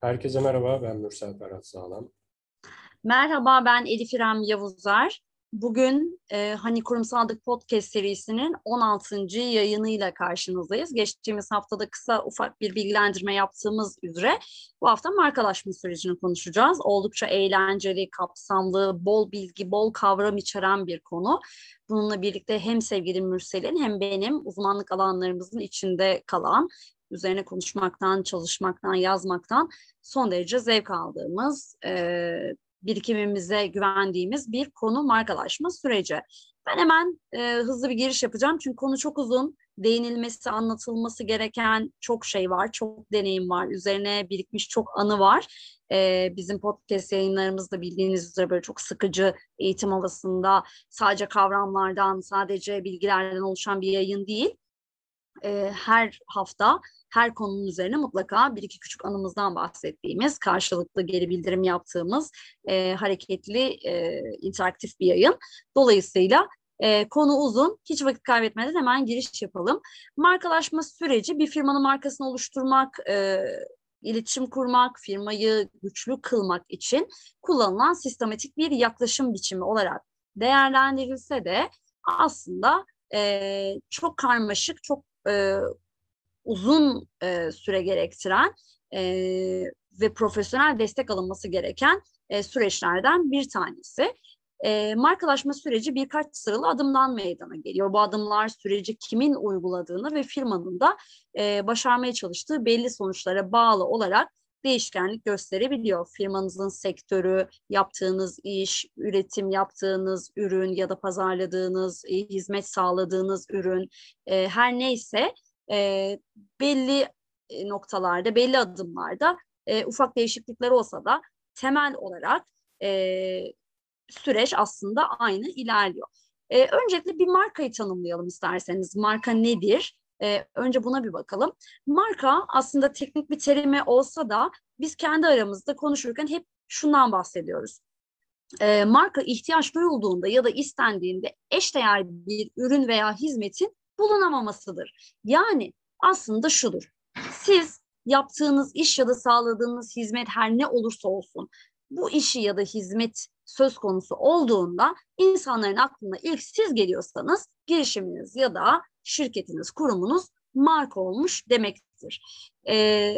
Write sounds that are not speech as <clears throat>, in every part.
Herkese merhaba, ben Mürsel Ferhat Sağlam. Merhaba, ben Elif İrem Yavuzlar. Bugün e, Hani Kurumsallık Podcast serisinin 16. yayınıyla karşınızdayız. Geçtiğimiz haftada kısa ufak bir bilgilendirme yaptığımız üzere bu hafta markalaşma sürecini konuşacağız. Oldukça eğlenceli, kapsamlı, bol bilgi, bol kavram içeren bir konu. Bununla birlikte hem sevgili Mürsel'in hem benim uzmanlık alanlarımızın içinde kalan üzerine konuşmaktan, çalışmaktan, yazmaktan son derece zevk aldığımız, e, birikimimize güvendiğimiz bir konu markalaşma süreci. Ben hemen e, hızlı bir giriş yapacağım çünkü konu çok uzun. Değinilmesi, anlatılması gereken çok şey var, çok deneyim var, üzerine birikmiş çok anı var. E, bizim podcast yayınlarımızda bildiğiniz üzere böyle çok sıkıcı eğitim havasında sadece kavramlardan, sadece bilgilerden oluşan bir yayın değil. E, her hafta her konunun üzerine mutlaka bir iki küçük anımızdan bahsettiğimiz, karşılıklı geri bildirim yaptığımız e, hareketli, e, interaktif bir yayın. Dolayısıyla e, konu uzun. Hiç vakit kaybetmeden hemen giriş yapalım. Markalaşma süreci bir firmanın markasını oluşturmak, e, iletişim kurmak, firmayı güçlü kılmak için kullanılan sistematik bir yaklaşım biçimi olarak değerlendirilse de aslında e, çok karmaşık, çok e, uzun e, süre gerektiren e, ve profesyonel destek alınması gereken e, süreçlerden bir tanesi. E, markalaşma süreci birkaç sıralı adımdan meydana geliyor. Bu adımlar süreci kimin uyguladığını ve firmanın da e, başarmaya çalıştığı belli sonuçlara bağlı olarak değişkenlik gösterebiliyor. Firmanızın sektörü, yaptığınız iş, üretim yaptığınız ürün ya da pazarladığınız, e, hizmet sağladığınız ürün e, her neyse e, belli noktalarda, belli adımlarda e, ufak değişiklikler olsa da temel olarak e, süreç aslında aynı ilerliyor. E, öncelikle bir markayı tanımlayalım isterseniz. Marka nedir? E, önce buna bir bakalım. Marka aslında teknik bir terimi olsa da biz kendi aramızda konuşurken hep şundan bahsediyoruz. E, marka ihtiyaç duyulduğunda ya da istendiğinde eşdeğer bir ürün veya hizmetin bulunamamasıdır. Yani aslında şudur. Siz yaptığınız iş ya da sağladığınız hizmet her ne olursa olsun bu işi ya da hizmet söz konusu olduğunda insanların aklına ilk siz geliyorsanız girişiminiz ya da şirketiniz, kurumunuz marka olmuş demektir. Ee,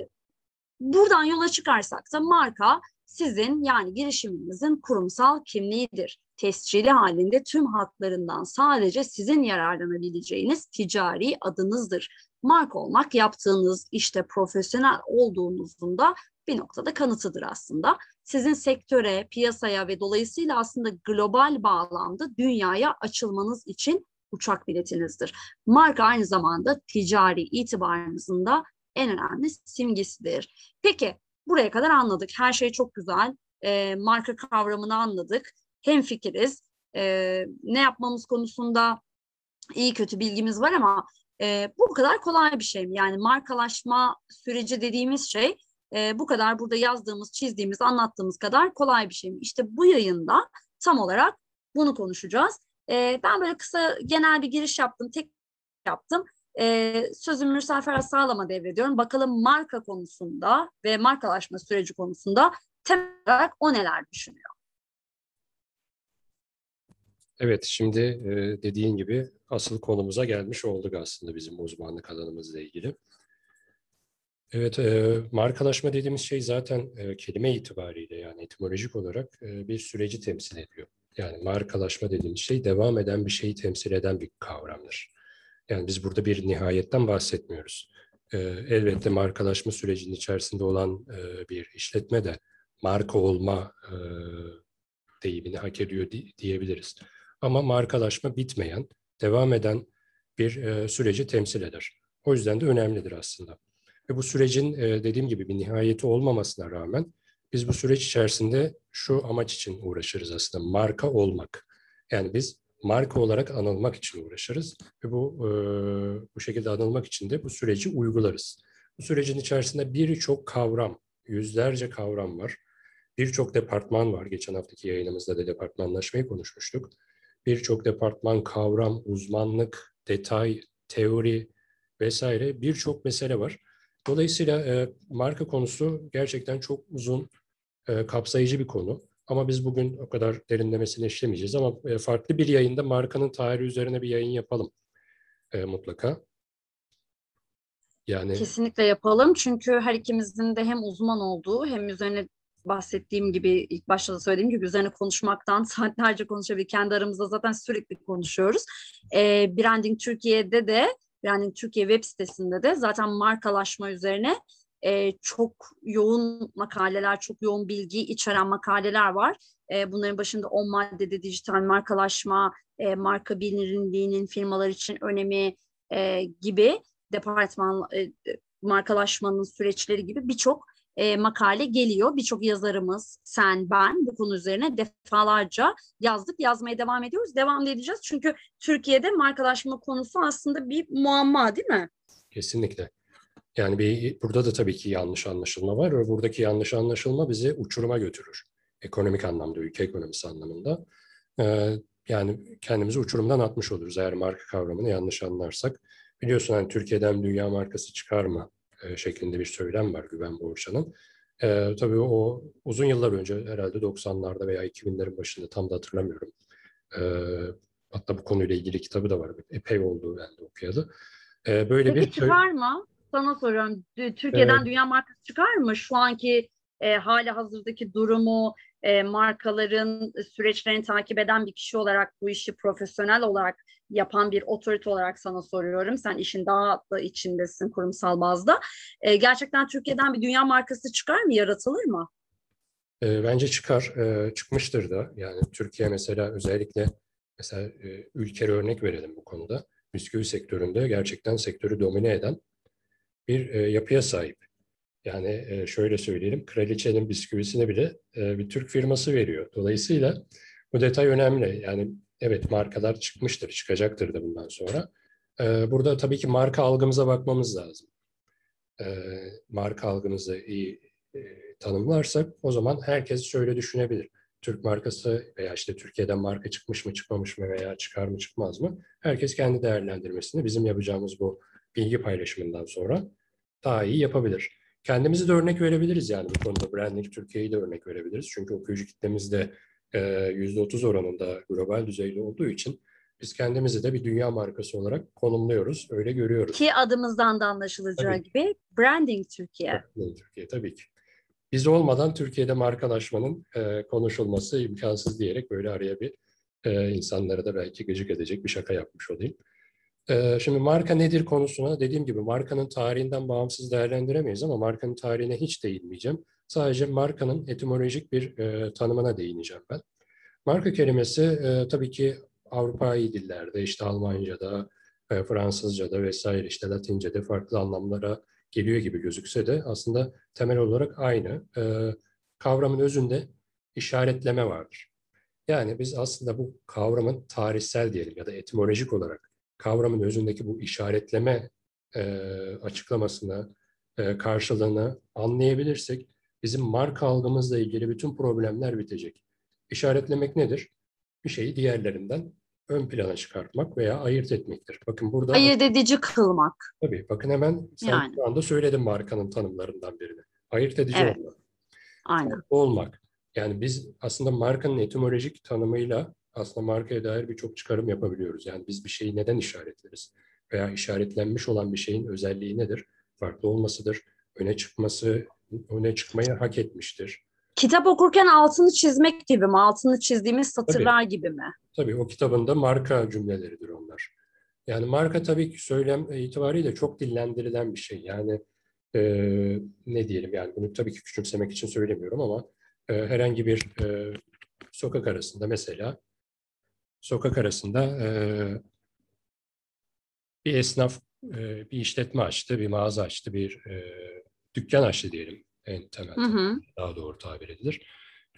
buradan yola çıkarsak da marka sizin yani girişiminizin kurumsal kimliğidir tescili halinde tüm haklarından sadece sizin yararlanabileceğiniz ticari adınızdır. Marka olmak yaptığınız işte profesyonel olduğunuzun da bir noktada kanıtıdır aslında. Sizin sektöre, piyasaya ve dolayısıyla aslında global bağlamda dünyaya açılmanız için uçak biletinizdir. Marka aynı zamanda ticari itibarınızın da en önemli simgesidir. Peki buraya kadar anladık. Her şey çok güzel. E, marka kavramını anladık hem fikiriz. E, ne yapmamız konusunda iyi kötü bilgimiz var ama e, bu kadar kolay bir şey mi? Yani markalaşma süreci dediğimiz şey e, bu kadar burada yazdığımız, çizdiğimiz, anlattığımız kadar kolay bir şey mi? İşte bu yayında tam olarak bunu konuşacağız. E, ben böyle kısa genel bir giriş yaptım, tek yaptım. E, sözümü Mürsel Ferhat Sağlam'a devrediyorum. Bakalım marka konusunda ve markalaşma süreci konusunda temel olarak o neler düşünüyor? Evet, şimdi dediğin gibi asıl konumuza gelmiş olduk aslında bizim uzmanlık alanımızla ilgili. Evet, markalaşma dediğimiz şey zaten kelime itibariyle yani etimolojik olarak bir süreci temsil ediyor. Yani markalaşma dediğimiz şey devam eden bir şeyi temsil eden bir kavramdır. Yani biz burada bir nihayetten bahsetmiyoruz. elbette markalaşma sürecinin içerisinde olan bir işletme de marka olma deyimini hak ediyor diyebiliriz. Ama markalaşma bitmeyen, devam eden bir e, süreci temsil eder. O yüzden de önemlidir aslında. Ve bu sürecin e, dediğim gibi bir nihayeti olmamasına rağmen biz bu süreç içerisinde şu amaç için uğraşırız aslında marka olmak. Yani biz marka olarak anılmak için uğraşırız ve bu e, bu şekilde anılmak için de bu süreci uygularız. Bu sürecin içerisinde birçok kavram, yüzlerce kavram var. Birçok departman var. Geçen haftaki yayınımızda da departmanlaşmayı konuşmuştuk birçok departman, kavram, uzmanlık, detay, teori vesaire birçok mesele var. Dolayısıyla e, marka konusu gerçekten çok uzun, e, kapsayıcı bir konu. Ama biz bugün o kadar derinlemesine işlemeyeceğiz ama e, farklı bir yayında markanın tarihi üzerine bir yayın yapalım e, mutlaka. Yani kesinlikle yapalım çünkü her ikimizin de hem uzman olduğu hem üzerine bahsettiğim gibi ilk başta da söylediğim gibi üzerine konuşmaktan <laughs> saatlerce konuşabilir. Kendi aramızda zaten sürekli konuşuyoruz. E, Branding Türkiye'de de Branding Türkiye web sitesinde de zaten markalaşma üzerine e, çok yoğun makaleler, çok yoğun bilgi içeren makaleler var. E, bunların başında 10 maddede dijital markalaşma, e, marka bilinirliğinin firmalar için önemi e, gibi departman e, markalaşmanın süreçleri gibi birçok e, makale geliyor. Birçok yazarımız, sen, ben bu konu üzerine defalarca yazdık, yazmaya devam ediyoruz. Devam edeceğiz çünkü Türkiye'de markalaşma konusu aslında bir muamma değil mi? Kesinlikle. Yani bir, burada da tabii ki yanlış anlaşılma var ve buradaki yanlış anlaşılma bizi uçuruma götürür. Ekonomik anlamda, ülke ekonomisi anlamında. Ee, yani kendimizi uçurumdan atmış oluruz eğer marka kavramını yanlış anlarsak. Biliyorsun hani Türkiye'den dünya markası çıkar mı e, şeklinde bir söylem var Güven Borçan'ın. E, tabii o uzun yıllar önce herhalde 90'larda veya 2000'lerin başında tam da hatırlamıyorum. E, hatta bu konuyla ilgili kitabı da var. Epey oldu ben de okuyalı. E, böyle Peki bir çıkar mı? Sana soruyorum. Türkiye'den evet. dünya markası çıkar mı? Şu anki e, hala hazırdaki durumu, e, markaların süreçlerini takip eden bir kişi olarak bu işi profesyonel olarak yapan bir otorite olarak sana soruyorum. Sen işin daha da içindesin kurumsal bazda. E, gerçekten Türkiye'den bir dünya markası çıkar mı, yaratılır mı? E, bence çıkar, e, çıkmıştır da. Yani Türkiye mesela özellikle mesela e, ülke örnek verelim bu konuda. Bisküvi sektöründe gerçekten sektörü domine eden bir e, yapıya sahip. Yani e, şöyle söyleyelim, kraliçenin bisküvisini bile e, bir Türk firması veriyor. Dolayısıyla bu detay önemli. Yani evet markalar çıkmıştır, çıkacaktır da bundan sonra. E, burada tabii ki marka algımıza bakmamız lazım. Marka algımızı iyi tanımlarsak o zaman herkes şöyle düşünebilir. Türk markası veya işte Türkiye'den marka çıkmış mı çıkmamış mı veya çıkar mı çıkmaz mı? Herkes kendi değerlendirmesini bizim yapacağımız bu bilgi paylaşımından sonra daha iyi yapabilir. Kendimizi de örnek verebiliriz yani bu konuda. Branding Türkiye'yi de örnek verebiliriz. Çünkü okuyucu kitlemiz de %30 oranında global düzeyde olduğu için biz kendimizi de bir dünya markası olarak konumluyoruz. Öyle görüyoruz. Ki adımızdan da anlaşılacağı tabii. gibi Branding Türkiye. Branding Türkiye tabii ki. Biz olmadan Türkiye'de markalaşmanın e, konuşulması imkansız diyerek böyle araya bir e, insanlara da belki gıcık edecek bir şaka yapmış olayım. Ee, şimdi marka nedir konusuna dediğim gibi markanın tarihinden bağımsız değerlendiremeyiz ama markanın tarihine hiç değinmeyeceğim. Sadece markanın etimolojik bir e, tanımına değineceğim ben. Marka kelimesi e, tabii ki Avrupa'yı dillerde işte Almanca'da, e, Fransızca'da vesaire işte Latince'de farklı anlamlara geliyor gibi gözükse de aslında temel olarak aynı. E, kavramın özünde işaretleme vardır. Yani biz aslında bu kavramın tarihsel diyelim ya da etimolojik olarak kavramın özündeki bu işaretleme e, açıklamasını, e, karşılığını anlayabilirsek bizim marka algımızla ilgili bütün problemler bitecek. İşaretlemek nedir? Bir şeyi diğerlerinden ön plana çıkartmak veya ayırt etmektir. Bakın burada... Ayırt edici kılmak. Tabii bakın hemen sen yani. şu anda söyledin markanın tanımlarından birini. Ayırt edici evet. olmak. Aynen. Olmak. Yani biz aslında markanın etimolojik tanımıyla aslında markaya dair birçok çıkarım yapabiliyoruz. Yani biz bir şeyi neden işaretleriz? Veya işaretlenmiş olan bir şeyin özelliği nedir? Farklı olmasıdır, öne çıkması, öne çıkmayı hak etmiştir. Kitap okurken altını çizmek gibi mi? Altını çizdiğimiz satırlar tabii, gibi mi? Tabii o kitabın da marka cümleleridir onlar. Yani marka tabii ki söylem itibariyle çok dillendirilen bir şey. Yani e, ne diyelim yani bunu tabii ki küçümsemek için söylemiyorum ama e, herhangi bir e, sokak arasında mesela sokak arasında e, bir esnaf e, bir işletme açtı, bir mağaza açtı, bir e, dükkan açtı diyelim en temel, hı hı. daha doğru tabir edilir.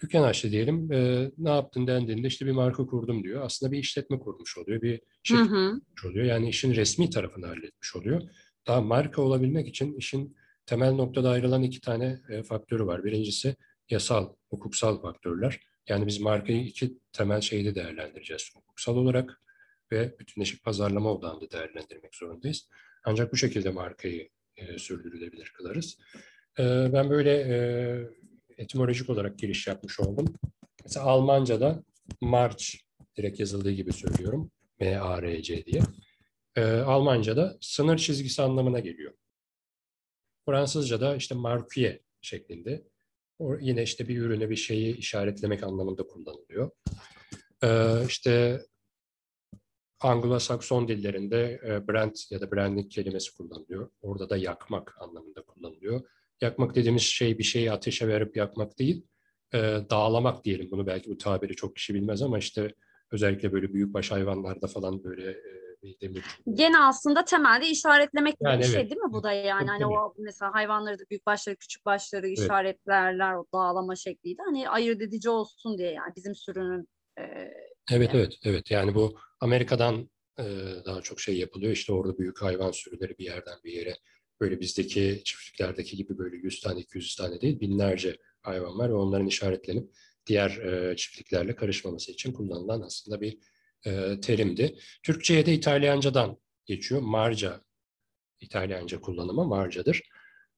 Dükkan açtı diyelim, e, ne yaptın dendiğinde işte bir marka kurdum diyor. Aslında bir işletme kurmuş oluyor, bir şirket kurmuş oluyor. Yani işin resmi tarafını halletmiş oluyor. Daha marka olabilmek için işin temel noktada ayrılan iki tane e, faktörü var. Birincisi yasal, hukuksal faktörler. Yani biz markayı iki temel şeyde değerlendireceğiz. Hukuksal olarak ve bütünleşik pazarlama odağında değerlendirmek zorundayız. Ancak bu şekilde markayı e, sürdürülebilir kılarız. E, ben böyle e, etimolojik olarak giriş yapmış oldum. Mesela Almanca'da March direkt yazıldığı gibi söylüyorum. M-A-R-C diye. E, Almanca'da sınır çizgisi anlamına geliyor. Fransızca'da işte marquee şeklinde. O yine işte bir ürüne bir şeyi işaretlemek anlamında kullanılıyor. Ee, işte Anglo-Sakson dillerinde e, brand ya da branding kelimesi kullanılıyor. Orada da yakmak anlamında kullanılıyor. Yakmak dediğimiz şey bir şeyi ateşe verip yakmak değil, e, dağlamak diyelim. Bunu belki bu tabiri çok kişi bilmez ama işte özellikle böyle büyükbaş hayvanlarda falan böyle e, demir. Gene aslında temelde işaretlemek yani bir şey evet. değil mi bu da yani? Hani o mesela hayvanları da büyük başları küçük başları evet. işaretlerler o dağlama şekliyle. Hani ayırt edici olsun diye yani bizim sürünün e, Evet yani. evet evet yani bu Amerika'dan e, daha çok şey yapılıyor. İşte orada büyük hayvan sürüleri bir yerden bir yere böyle bizdeki çiftliklerdeki gibi böyle 100 tane 200 tane değil binlerce hayvan var ve onların işaretlenip diğer e, çiftliklerle karışmaması için kullanılan aslında bir e, terimdi. Türkçe'ye de İtalyancadan geçiyor. Marca İtalyanca kullanımı Marca'dır.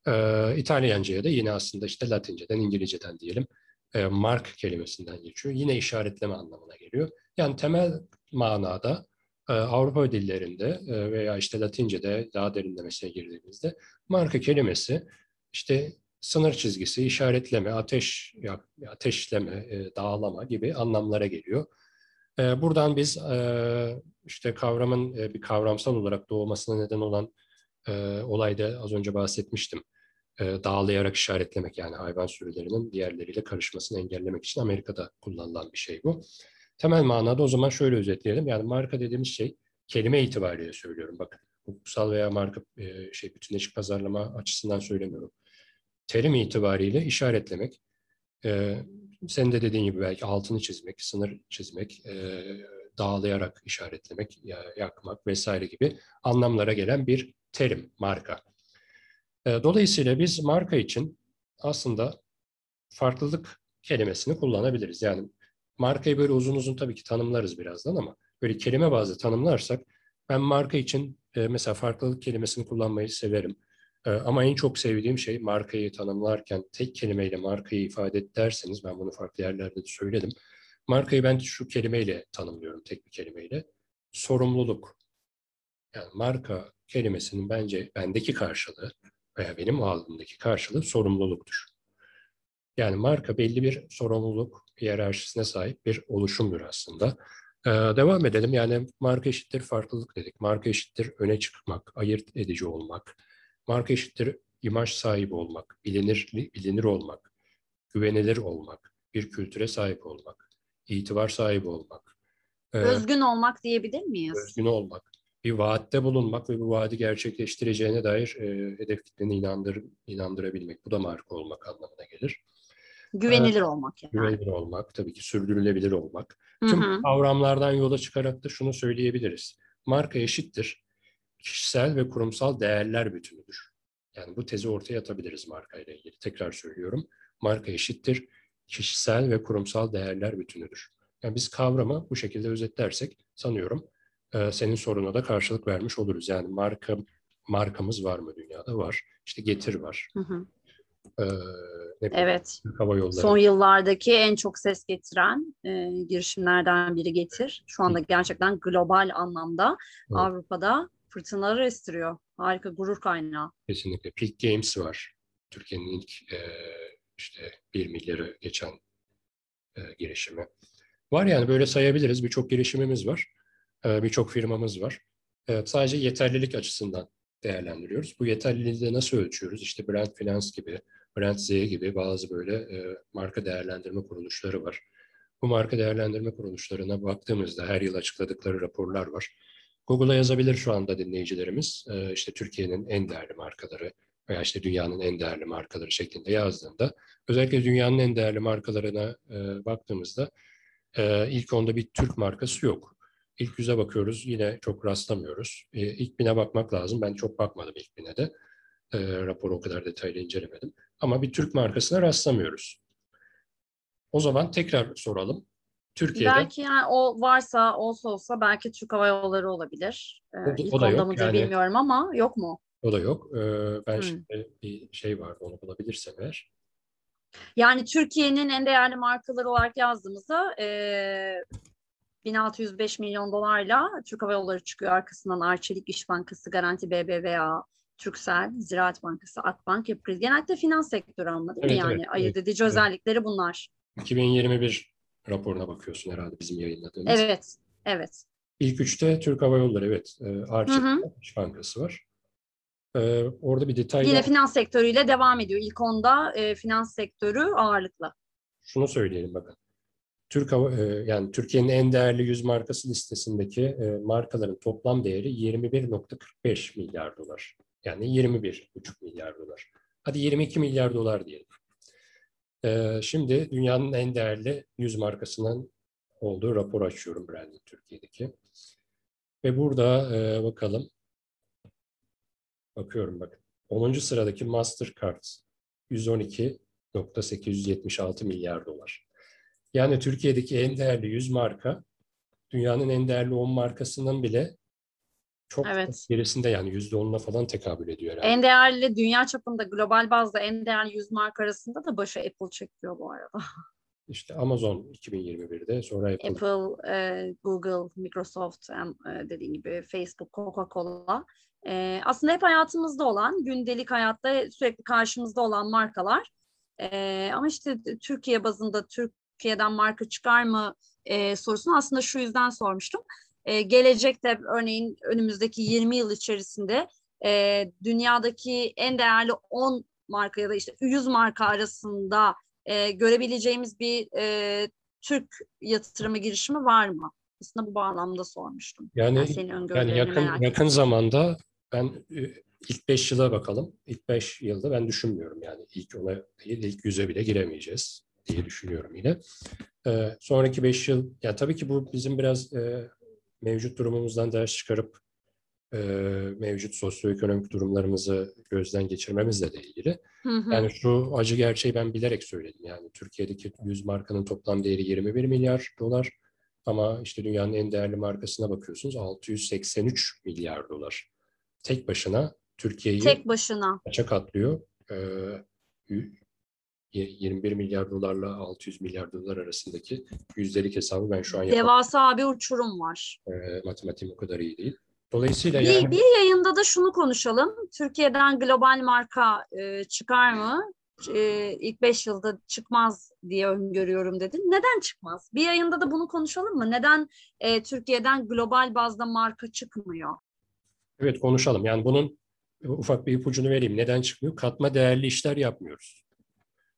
E, İtalyanca'ya da yine aslında işte Latinceden, İngilizceden diyelim e, mark kelimesinden geçiyor. Yine işaretleme anlamına geliyor. Yani temel manada e, Avrupa dillerinde e, veya işte Latince'de daha derinlemesine girdiğimizde marka kelimesi işte sınır çizgisi, işaretleme, ateş ateşleme, e, dağlama gibi anlamlara geliyor. E, buradan biz e, işte kavramın e, bir kavramsal olarak doğmasına neden olan e, olayda az önce bahsetmiştim. E, dağlayarak işaretlemek yani hayvan sürülerinin diğerleriyle karışmasını engellemek için Amerika'da kullanılan bir şey bu. Temel manada o zaman şöyle özetleyelim. Yani marka dediğimiz şey kelime itibariyle söylüyorum. Bakın hukuksal veya marka e, şey bütünleşik pazarlama açısından söylemiyorum. Terim itibariyle işaretlemek, e, senin de dediğin gibi belki altını çizmek, sınır çizmek, e, dağlayarak işaretlemek, yakmak vesaire gibi anlamlara gelen bir terim, marka. E, dolayısıyla biz marka için aslında farklılık kelimesini kullanabiliriz. Yani markayı böyle uzun uzun tabii ki tanımlarız birazdan ama böyle kelime bazlı tanımlarsak ben marka için e, mesela farklılık kelimesini kullanmayı severim. Ee, ama en çok sevdiğim şey markayı tanımlarken tek kelimeyle markayı ifade et ben bunu farklı yerlerde de söyledim. Markayı ben şu kelimeyle tanımlıyorum, tek bir kelimeyle. Sorumluluk. Yani marka kelimesinin bence bendeki karşılığı veya benim aldığımdaki karşılığı sorumluluktur. Yani marka belli bir sorumluluk hiyerarşisine sahip bir oluşumdur aslında. Ee, devam edelim. Yani marka eşittir farklılık dedik. Marka eşittir öne çıkmak, ayırt edici olmak, Marka eşittir imaj sahibi olmak, bilinir, bilinir olmak, güvenilir olmak, bir kültüre sahip olmak, itibar sahibi olmak. Ee, özgün olmak diyebilir miyiz? Özgün olmak. Bir vaatte bulunmak ve bu vaadi gerçekleştireceğine dair e, hedef kitleni inandır, inandırabilmek. Bu da marka olmak anlamına gelir. Güvenilir ee, olmak yani. Güvenilir olmak, tabii ki sürdürülebilir olmak. Hı-hı. Tüm kavramlardan yola çıkarak da şunu söyleyebiliriz. Marka eşittir kişisel ve kurumsal değerler bütünüdür. Yani bu tezi ortaya atabiliriz marka ile ilgili. Tekrar söylüyorum. Marka eşittir kişisel ve kurumsal değerler bütünüdür. Yani biz kavramı bu şekilde özetlersek sanıyorum e, senin soruna da karşılık vermiş oluruz. Yani marka markamız var mı dünyada? Var. İşte Getir var. Hı hı. Ee, ne evet. Hava yolları. Son yıllardaki en çok ses getiren e, girişimlerden biri Getir. Şu anda gerçekten global anlamda evet. Avrupa'da fırtınaları estiriyor. Harika gurur kaynağı. Kesinlikle. Peak Games var. Türkiye'nin ilk e, işte bir milyarı geçen e, girişimi. Var yani böyle sayabiliriz. Birçok girişimimiz var. E, Birçok firmamız var. E, sadece yeterlilik açısından değerlendiriyoruz. Bu yeterliliği de nasıl ölçüyoruz? İşte Brand Finance gibi, Brand Z gibi bazı böyle e, marka değerlendirme kuruluşları var. Bu marka değerlendirme kuruluşlarına baktığımızda her yıl açıkladıkları raporlar var. Google'a yazabilir şu anda dinleyicilerimiz. E, işte Türkiye'nin en değerli markaları veya işte dünyanın en değerli markaları şeklinde yazdığında özellikle dünyanın en değerli markalarına e, baktığımızda e, ilk onda bir Türk markası yok. İlk yüze bakıyoruz yine çok rastlamıyoruz. E, ilk bine bakmak lazım. Ben çok bakmadım ilk bine de. E, raporu o kadar detaylı incelemedim. Ama bir Türk markasına rastlamıyoruz. O zaman tekrar soralım. Türkiye'de. Belki yani o varsa olsa olsa belki Türk Hava Yolları olabilir. Ee, o, ilk o da yok. mıdır yani, bilmiyorum ama yok mu? O da yok. Ee, ben hmm. şimdi bir şey vardı onu bulabilirsem eğer. Yani Türkiye'nin en değerli markaları olarak yazdığımızda e, 1605 milyon dolarla Türk Hava Yolları çıkıyor. Arkasından Arçelik İş Bankası, Garanti BBVA, Türksel, Ziraat Bankası, Akbank, Yapı Genelde finans sektörü anladın evet, Yani evet, ayırt edici evet. özellikleri bunlar. 2021 raporuna bakıyorsun herhalde bizim yayınladığımız. Evet, evet. İlk üçte Türk Hava Yolları evet. E, Arçelik İş Bankası var. Ee, orada bir detay Yine finans sektörüyle devam ediyor. İlk onda e, finans sektörü ağırlıklı. Şunu söyleyelim bakın. Türk Hava, e, yani Türkiye'nin en değerli 100 markası listesindeki e, markaların toplam değeri 21.45 milyar dolar. Yani 21,5 milyar dolar. Hadi 22 milyar dolar diyelim. E, şimdi dünyanın en değerli 100 markasının olduğu rapor açıyorum Branding Türkiye'deki. Ve burada e, bakalım Bakıyorum bakın. 10. sıradaki Mastercard 112.876 milyar dolar. Yani Türkiye'deki en değerli 100 marka dünyanın en değerli 10 markasının bile çok evet. gerisinde yani %10'una falan tekabül ediyor herhalde. En değerli dünya çapında global bazda en değerli 100 marka arasında da başı Apple çekiyor bu arada. <laughs> İşte Amazon 2021'de sonra Apple. Apple, e, Google, Microsoft, e, dediğim gibi Facebook, Coca-Cola e, aslında hep hayatımızda olan, gündelik hayatta sürekli karşımızda olan markalar. E, ama işte Türkiye bazında Türkiye'den marka çıkar mı e, sorusunu aslında şu yüzden sormuştum. E, gelecekte örneğin önümüzdeki 20 yıl içerisinde e, dünyadaki en değerli 10 marka ya da işte 100 marka arasında e, görebileceğimiz bir e, Türk yatırımı girişimi var mı? Aslında bu bağlamda sormuştum. Yani, yani, senin yani yakın yakın zamanda ben e, ilk 5 yıla bakalım. İlk 5 yılda ben düşünmüyorum yani ilk ona değil ilk yüze bile giremeyeceğiz diye düşünüyorum yine. Ee, sonraki 5 yıl, ya tabii ki bu bizim biraz e, mevcut durumumuzdan ders çıkarıp e, mevcut sosyoekonomik durumlarımızı gözden geçirmemizle de ilgili. Hı hı. Yani şu acı gerçeği ben bilerek söyledim. Yani Türkiye'deki 100 markanın toplam değeri 21 milyar dolar. Ama işte dünyanın en değerli markasına bakıyorsunuz 683 milyar dolar tek başına Türkiye'yi tek başına kaça katlıyor? Ee, 21 milyar dolarla 600 milyar dolar arasındaki yüzdelik hesabı ben şu an yapamam. Devasa bir uçurum var. E, matematiğim o kadar iyi değil. Dolayısıyla bir, yani... bir yayında da şunu konuşalım. Türkiye'den global marka e, çıkar mı? E, ilk beş yılda çıkmaz diye öngörüyorum dedin. Neden çıkmaz? Bir yayında da bunu konuşalım mı? Neden e, Türkiye'den global bazda marka çıkmıyor? Evet konuşalım. Yani bunun ufak bir ipucunu vereyim. Neden çıkmıyor? Katma değerli işler yapmıyoruz.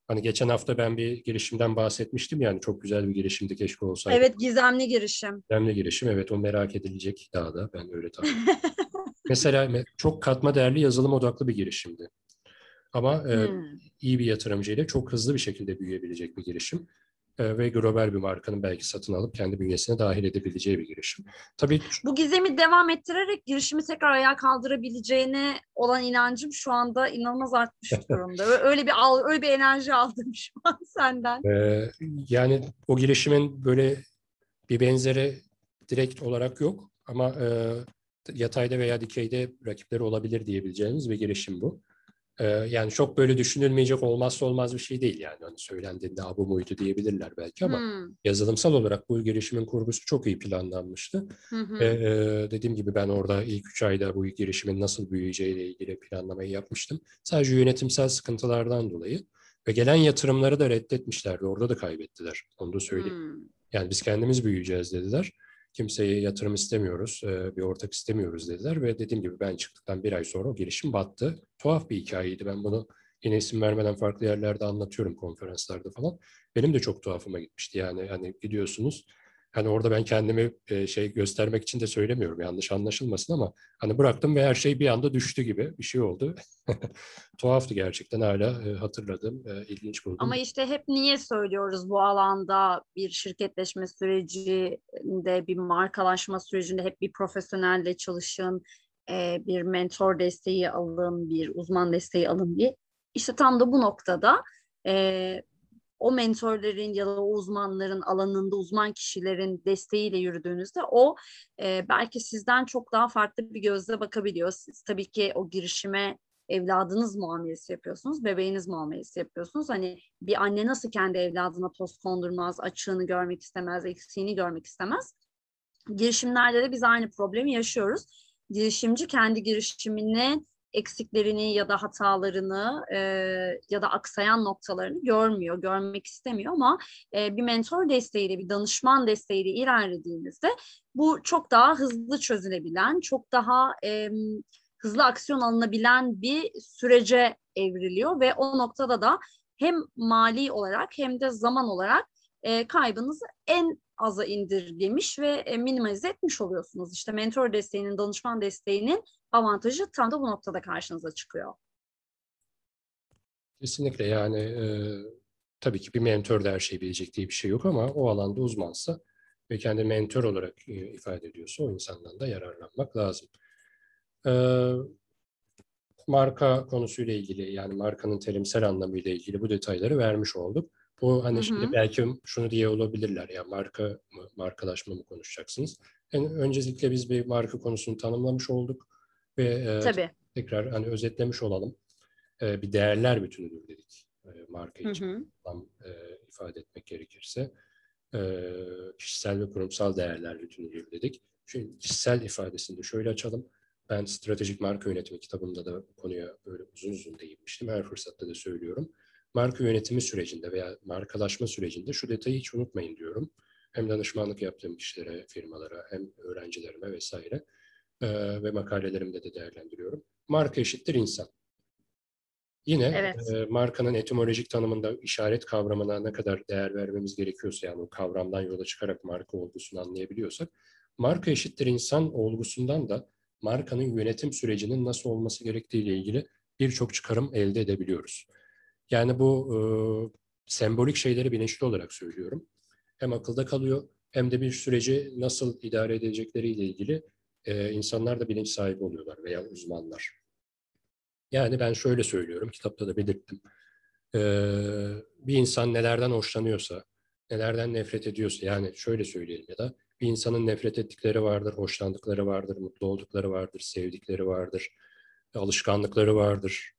Hani geçen hafta ben bir girişimden bahsetmiştim yani çok güzel bir girişimdi keşke olsaydı. Evet gizemli girişim. Gizemli girişim evet o merak edilecek daha da ben öyle tahmin <laughs> Mesela çok katma değerli yazılım odaklı bir girişimdi. Ama hmm. e, iyi bir yatırımcıyla çok hızlı bir şekilde büyüyebilecek bir girişim. E, ve global bir markanın belki satın alıp kendi bünyesine dahil edebileceği bir girişim. Tabii bu gizemi devam ettirerek girişimi tekrar ayağa kaldırabileceğine olan inancım şu anda inanılmaz artmış <laughs> durumda. öyle bir öyle bir enerji aldım şu an <laughs> senden. Ee, yani o girişimin böyle bir benzeri direkt olarak yok ama e, yatayda veya dikeyde rakipleri olabilir diyebileceğimiz bir girişim bu. Ee, yani çok böyle düşünülmeyecek olmazsa olmaz bir şey değil yani. Hani söylendiğinde bu muydu diyebilirler belki ama hmm. yazılımsal olarak bu girişimin kurgusu çok iyi planlanmıştı. Hmm. Ve e, dediğim gibi ben orada ilk üç ayda bu girişimin nasıl büyüyeceğiyle ilgili planlamayı yapmıştım. Sadece yönetimsel sıkıntılardan dolayı ve gelen yatırımları da reddetmişlerdi. Orada da kaybettiler. Onu da söyleyeyim. Hmm. Yani biz kendimiz büyüyeceğiz dediler kimseye yatırım istemiyoruz, bir ortak istemiyoruz dediler ve dediğim gibi ben çıktıktan bir ay sonra o girişim battı. Tuhaf bir hikayeydi. Ben bunu yine isim vermeden farklı yerlerde anlatıyorum konferanslarda falan. Benim de çok tuhafıma gitmişti yani. Hani gidiyorsunuz Hani orada ben kendimi şey göstermek için de söylemiyorum yanlış anlaşılmasın ama hani bıraktım ve her şey bir anda düştü gibi bir şey oldu. <laughs> Tuhaftı gerçekten hala hatırladım, ilginç buldum. Ama işte hep niye söylüyoruz bu alanda bir şirketleşme sürecinde, bir markalaşma sürecinde hep bir profesyonelle çalışın, bir mentor desteği alın, bir uzman desteği alın diye. İşte tam da bu noktada o mentorların ya da o uzmanların alanında uzman kişilerin desteğiyle yürüdüğünüzde o e, belki sizden çok daha farklı bir gözle bakabiliyor. Siz tabii ki o girişime evladınız muamelesi yapıyorsunuz, bebeğiniz muamelesi yapıyorsunuz. Hani bir anne nasıl kendi evladına toz kondurmaz, açığını görmek istemez, eksiğini görmek istemez. Girişimlerde de biz aynı problemi yaşıyoruz. Girişimci kendi girişimine eksiklerini ya da hatalarını e, ya da aksayan noktalarını görmüyor, görmek istemiyor ama e, bir mentor desteğiyle, bir danışman desteğiyle ilerlediğinizde bu çok daha hızlı çözülebilen, çok daha e, hızlı aksiyon alınabilen bir sürece evriliyor ve o noktada da hem mali olarak hem de zaman olarak e, kaybınızı en aza indirgemiş ve e, minimalize etmiş oluyorsunuz. İşte mentor desteğinin, danışman desteğinin avantajı tam da bu noktada karşınıza çıkıyor. Kesinlikle yani e, tabii ki bir mentor da her şeyi bilecek diye bir şey yok ama o alanda uzmansa ve kendi mentor olarak e, ifade ediyorsa o insandan da yararlanmak lazım. E, marka konusuyla ilgili yani markanın terimsel anlamıyla ilgili bu detayları vermiş olduk. Bu hani hı hı. şimdi belki şunu diye olabilirler ya marka mı, markalaşma mı konuşacaksınız? Yani öncelikle biz bir marka konusunu tanımlamış olduk ve e, Tabii. tekrar hani özetlemiş olalım. E, bir değerler bütünüdür dedik e, marka için hı hı. Tam, e, ifade etmek gerekirse. E, kişisel ve kurumsal değerler bütünüdür dedik. Şimdi kişisel ifadesini de şöyle açalım. Ben stratejik marka yönetimi kitabımda da konuya böyle uzun uzun değinmiştim. Her fırsatta da söylüyorum marka yönetimi sürecinde veya markalaşma sürecinde şu detayı hiç unutmayın diyorum. Hem danışmanlık yaptığım kişilere, firmalara, hem öğrencilerime vesaire e, ve makalelerimde de değerlendiriyorum. Marka eşittir insan. Yine evet. e, markanın etimolojik tanımında işaret kavramına ne kadar değer vermemiz gerekiyorsa yani o kavramdan yola çıkarak marka olgusunu anlayabiliyorsak marka eşittir insan olgusundan da markanın yönetim sürecinin nasıl olması gerektiği ile ilgili birçok çıkarım elde edebiliyoruz. Yani bu e, sembolik şeyleri bilinçli olarak söylüyorum. Hem akılda kalıyor hem de bir süreci nasıl idare edecekleriyle ilgili e, insanlar da bilinç sahibi oluyorlar veya uzmanlar. Yani ben şöyle söylüyorum, kitapta da belirttim. E, bir insan nelerden hoşlanıyorsa, nelerden nefret ediyorsa, yani şöyle söyleyelim ya da bir insanın nefret ettikleri vardır, hoşlandıkları vardır, mutlu oldukları vardır, sevdikleri vardır, alışkanlıkları vardır,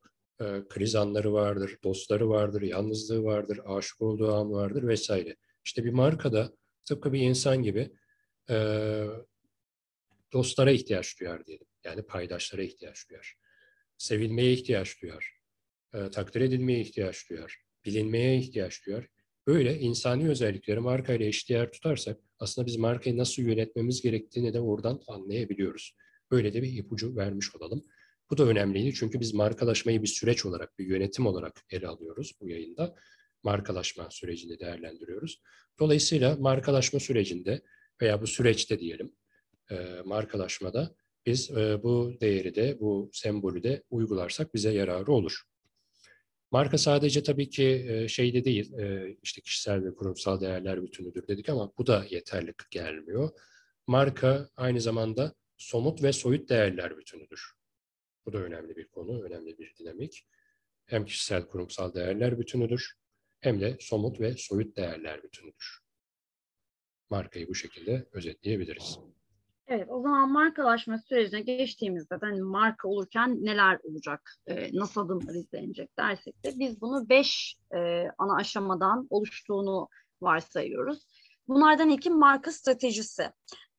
kriz anları vardır, dostları vardır, yalnızlığı vardır, aşık olduğu an vardır vesaire. İşte bir markada tıpkı bir insan gibi e, dostlara ihtiyaç duyar diyelim. Yani paydaşlara ihtiyaç duyar. Sevilmeye ihtiyaç duyar. E, takdir edilmeye ihtiyaç duyar. Bilinmeye ihtiyaç duyar. Böyle insani özellikleri markayla eşdeğer tutarsak aslında biz markayı nasıl yönetmemiz gerektiğini de oradan anlayabiliyoruz. Böyle de bir ipucu vermiş olalım. Bu da önemliydi çünkü biz markalaşmayı bir süreç olarak, bir yönetim olarak ele alıyoruz bu yayında. Markalaşma sürecini değerlendiriyoruz. Dolayısıyla markalaşma sürecinde veya bu süreçte diyelim, e, markalaşmada biz e, bu değeri de, bu sembolü de uygularsak bize yararı olur. Marka sadece tabii ki e, şeyde değil, işte kişisel ve kurumsal değerler bütünüdür dedik ama bu da yeterli gelmiyor. Marka aynı zamanda somut ve soyut değerler bütünüdür. Bu da önemli bir konu, önemli bir dinamik. Hem kişisel kurumsal değerler bütünüdür hem de somut ve soyut değerler bütünüdür. Markayı bu şekilde özetleyebiliriz. Evet, o zaman markalaşma sürecine geçtiğimizde hani marka olurken neler olacak, e, nasıl adımlar izlenecek dersek de biz bunu beş e, ana aşamadan oluştuğunu varsayıyoruz. Bunlardan ilki marka stratejisi.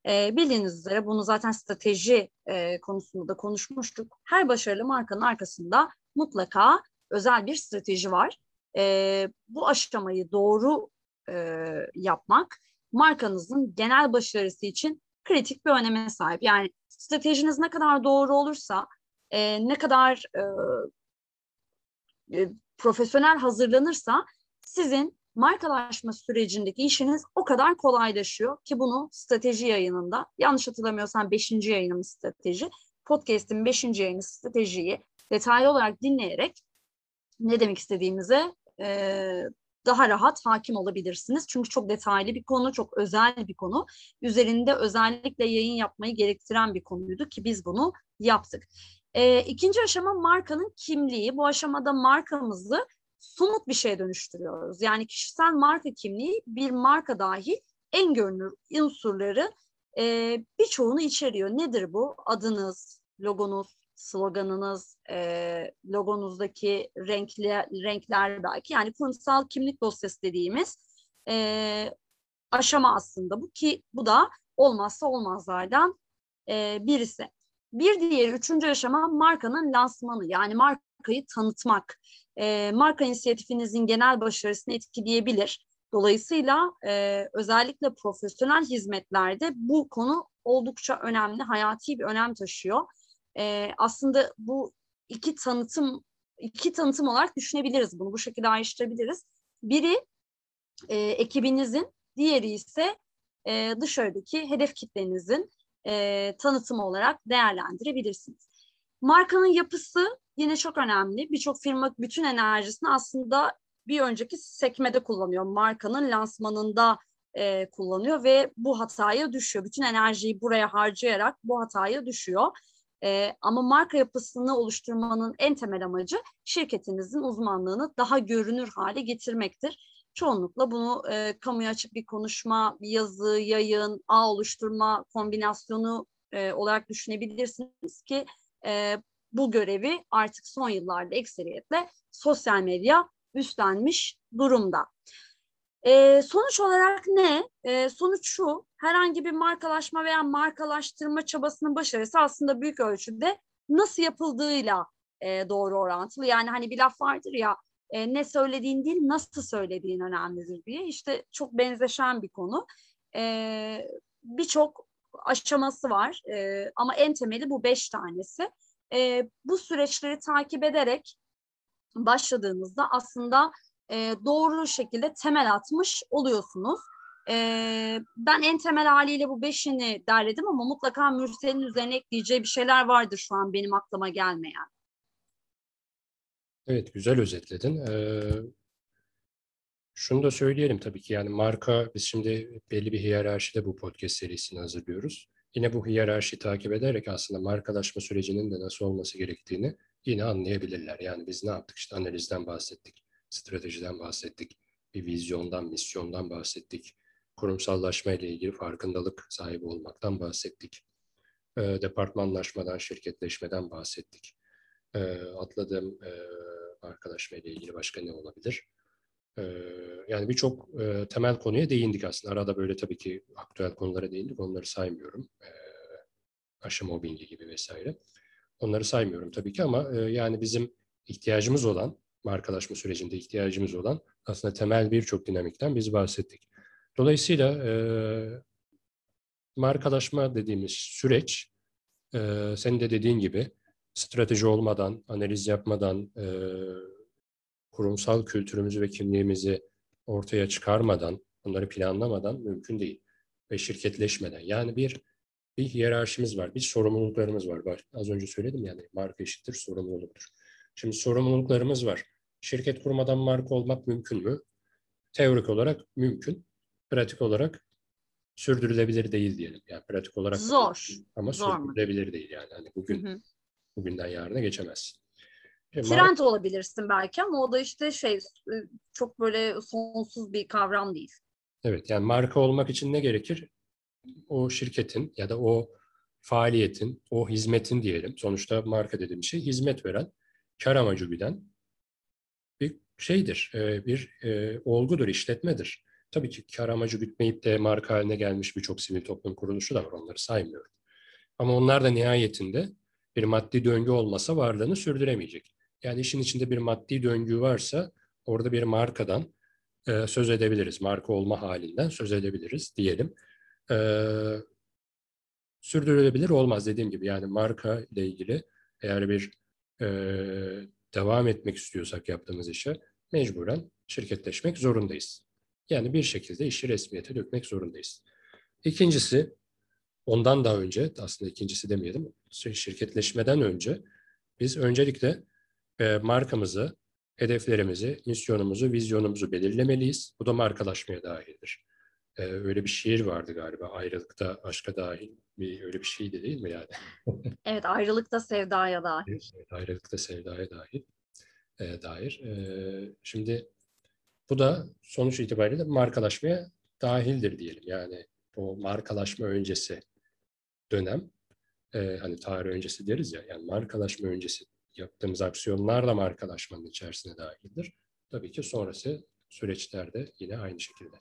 E, bildiğiniz üzere bunu zaten strateji e, konusunda da konuşmuştuk. Her başarılı markanın arkasında mutlaka özel bir strateji var. E, bu aşamayı doğru e, yapmak markanızın genel başarısı için kritik bir öneme sahip. Yani stratejiniz ne kadar doğru olursa, e, ne kadar e, e, profesyonel hazırlanırsa sizin markalaşma sürecindeki işiniz o kadar kolaylaşıyor ki bunu strateji yayınında yanlış hatırlamıyorsam 5. yayınımız strateji podcast'in 5. yayını stratejiyi detaylı olarak dinleyerek ne demek istediğimize e, daha rahat hakim olabilirsiniz. Çünkü çok detaylı bir konu, çok özel bir konu. Üzerinde özellikle yayın yapmayı gerektiren bir konuydu ki biz bunu yaptık. E, ikinci aşama markanın kimliği. Bu aşamada markamızı somut bir şeye dönüştürüyoruz. Yani kişisel marka kimliği bir marka dahil en görünür unsurları e, birçoğunu içeriyor. Nedir bu? Adınız, logonuz, sloganınız, e, logonuzdaki renkler, renkler belki. Yani kurumsal kimlik dosyası dediğimiz e, aşama aslında bu ki bu da olmazsa olmazlardan e, birisi. Bir diğeri üçüncü aşama markanın lansmanı yani markayı tanıtmak. E, marka inisiyatifinizin genel başarısını etkileyebilir. Dolayısıyla e, özellikle profesyonel hizmetlerde bu konu oldukça önemli, hayati bir önem taşıyor. E, aslında bu iki tanıtım iki tanıtım olarak düşünebiliriz bunu. Bu şekilde ayrıştırabiliriz. Biri e, ekibinizin, diğeri ise e, dışarıdaki hedef kitlenizin e, tanıtımı olarak değerlendirebilirsiniz. Markanın yapısı yine çok önemli. Birçok firma bütün enerjisini aslında bir önceki sekmede kullanıyor. Markanın lansmanında e, kullanıyor ve bu hataya düşüyor. Bütün enerjiyi buraya harcayarak bu hataya düşüyor. E, ama marka yapısını oluşturmanın en temel amacı şirketinizin uzmanlığını daha görünür hale getirmektir. Çoğunlukla bunu e, kamuya açık bir konuşma, bir yazı, yayın, ağ oluşturma kombinasyonu e, olarak düşünebilirsiniz ki e, bu görevi artık son yıllarda ekseriyetle sosyal medya üstlenmiş durumda. E, sonuç olarak ne? E, sonuç şu, herhangi bir markalaşma veya markalaştırma çabasının başarısı aslında büyük ölçüde nasıl yapıldığıyla e, doğru orantılı. Yani hani bir laf vardır ya, e, ne söylediğin değil, nasıl söylediğin önemlidir diye. İşte çok benzeşen bir konu. E, Birçok aşaması var e, ama en temeli bu beş tanesi. E, bu süreçleri takip ederek başladığınızda aslında e, doğru şekilde temel atmış oluyorsunuz. E, ben en temel haliyle bu beşini derledim ama mutlaka Mürsel'in üzerine ekleyeceği bir şeyler vardır şu an benim aklıma gelmeyen. Evet, güzel özetledin. Ee, şunu da söyleyelim tabii ki yani marka, biz şimdi belli bir hiyerarşide bu podcast serisini hazırlıyoruz. Yine bu hiyerarşi takip ederek aslında markalaşma sürecinin de nasıl olması gerektiğini yine anlayabilirler. Yani biz ne yaptık? İşte analizden bahsettik, stratejiden bahsettik, bir vizyondan, misyondan bahsettik, kurumsallaşma ile ilgili farkındalık sahibi olmaktan bahsettik, e, departmanlaşmadan, şirketleşmeden bahsettik. E, atladığım e, markalaşma ile ilgili başka ne olabilir? Yani birçok temel konuya değindik aslında. Arada böyle tabii ki aktüel konulara değindik, onları saymıyorum. Aşı mobbingi gibi vesaire. Onları saymıyorum tabii ki ama yani bizim ihtiyacımız olan, markalaşma sürecinde ihtiyacımız olan aslında temel birçok dinamikten biz bahsettik. Dolayısıyla markalaşma dediğimiz süreç, senin de dediğin gibi strateji olmadan, analiz yapmadan, kurumsal kültürümüzü ve kimliğimizi ortaya çıkarmadan, bunları planlamadan mümkün değil. Ve şirketleşmeden. Yani bir bir hiyerarşimiz var, bir sorumluluklarımız var. Az önce söyledim yani marka eşittir sorumluluktur. Şimdi sorumluluklarımız var. Şirket kurmadan marka olmak mümkün mü? Teorik olarak mümkün. Pratik olarak sürdürülebilir değil diyelim. Yani pratik olarak zor ama Zor sürdürülebilir mu? değil yani. Hani bugün hı hı. bugünden yarına geçemez. Şimdi Trend olabilirsin belki ama o da işte şey çok böyle sonsuz bir kavram değil. Evet yani marka olmak için ne gerekir? o şirketin ya da o faaliyetin, o hizmetin diyelim, sonuçta marka dediğim şey hizmet veren, kar amacı güden bir şeydir, e, bir e, olgudur, işletmedir. Tabii ki kar amacı gütmeyip de marka haline gelmiş birçok sivil toplum kuruluşu da var, onları saymıyorum. Ama onlar da nihayetinde bir maddi döngü olmasa varlığını sürdüremeyecek. Yani işin içinde bir maddi döngü varsa orada bir markadan e, söz edebiliriz, marka olma halinden söz edebiliriz diyelim e, sürdürülebilir olmaz dediğim gibi. Yani marka ile ilgili eğer bir e, devam etmek istiyorsak yaptığımız işe mecburen şirketleşmek zorundayız. Yani bir şekilde işi resmiyete dökmek zorundayız. İkincisi, ondan daha önce, aslında ikincisi demeyelim, şirketleşmeden önce biz öncelikle e, markamızı, hedeflerimizi, misyonumuzu, vizyonumuzu belirlemeliyiz. Bu da markalaşmaya dahildir e, öyle bir şiir vardı galiba. Ayrılıkta aşka dahil bir öyle bir şeydi değil mi yani? <laughs> evet ayrılıkta sevdaya dahil. Evet, ayrılıkta sevdaya dahil. e, dair. E, şimdi bu da sonuç itibariyle markalaşmaya dahildir diyelim. Yani o markalaşma öncesi dönem, e, hani tarih öncesi deriz ya, yani markalaşma öncesi yaptığımız aksiyonlar da markalaşmanın içerisine dahildir. Tabii ki sonrası süreçlerde yine aynı şekilde.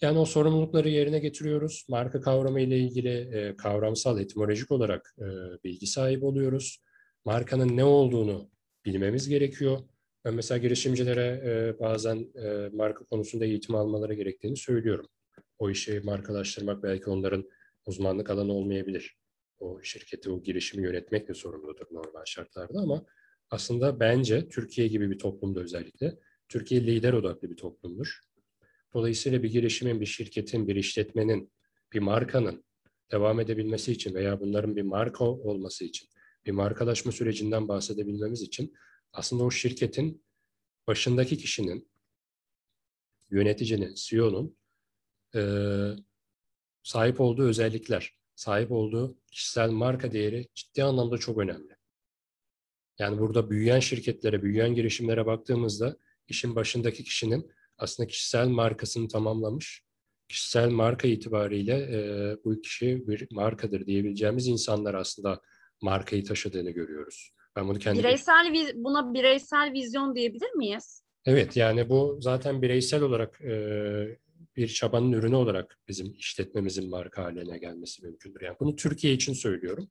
Yani o sorumlulukları yerine getiriyoruz. Marka kavramı ile ilgili e, kavramsal, etimolojik olarak e, bilgi sahibi oluyoruz. Markanın ne olduğunu bilmemiz gerekiyor. Ben mesela girişimcilere e, bazen e, marka konusunda eğitim almaları gerektiğini söylüyorum. O işi markalaştırmak belki onların uzmanlık alanı olmayabilir. O şirketi, o girişimi yönetmekle sorumludur normal şartlarda ama aslında bence Türkiye gibi bir toplumda özellikle, Türkiye lider odaklı bir toplumdur. Dolayısıyla bir girişimin, bir şirketin, bir işletmenin, bir markanın devam edebilmesi için veya bunların bir marka olması için, bir markalaşma sürecinden bahsedebilmemiz için aslında o şirketin başındaki kişinin, yöneticinin, CEO'nun e, sahip olduğu özellikler, sahip olduğu kişisel marka değeri ciddi anlamda çok önemli. Yani burada büyüyen şirketlere, büyüyen girişimlere baktığımızda işin başındaki kişinin aslında kişisel markasını tamamlamış, kişisel marka itibariyle e, bu kişi bir markadır diyebileceğimiz insanlar aslında markayı taşıdığını görüyoruz. Ben bunu kendi bireysel buna bireysel vizyon diyebilir miyiz? Evet yani bu zaten bireysel olarak e, bir çabanın ürünü olarak bizim işletmemizin marka haline gelmesi mümkündür. Yani bunu Türkiye için söylüyorum.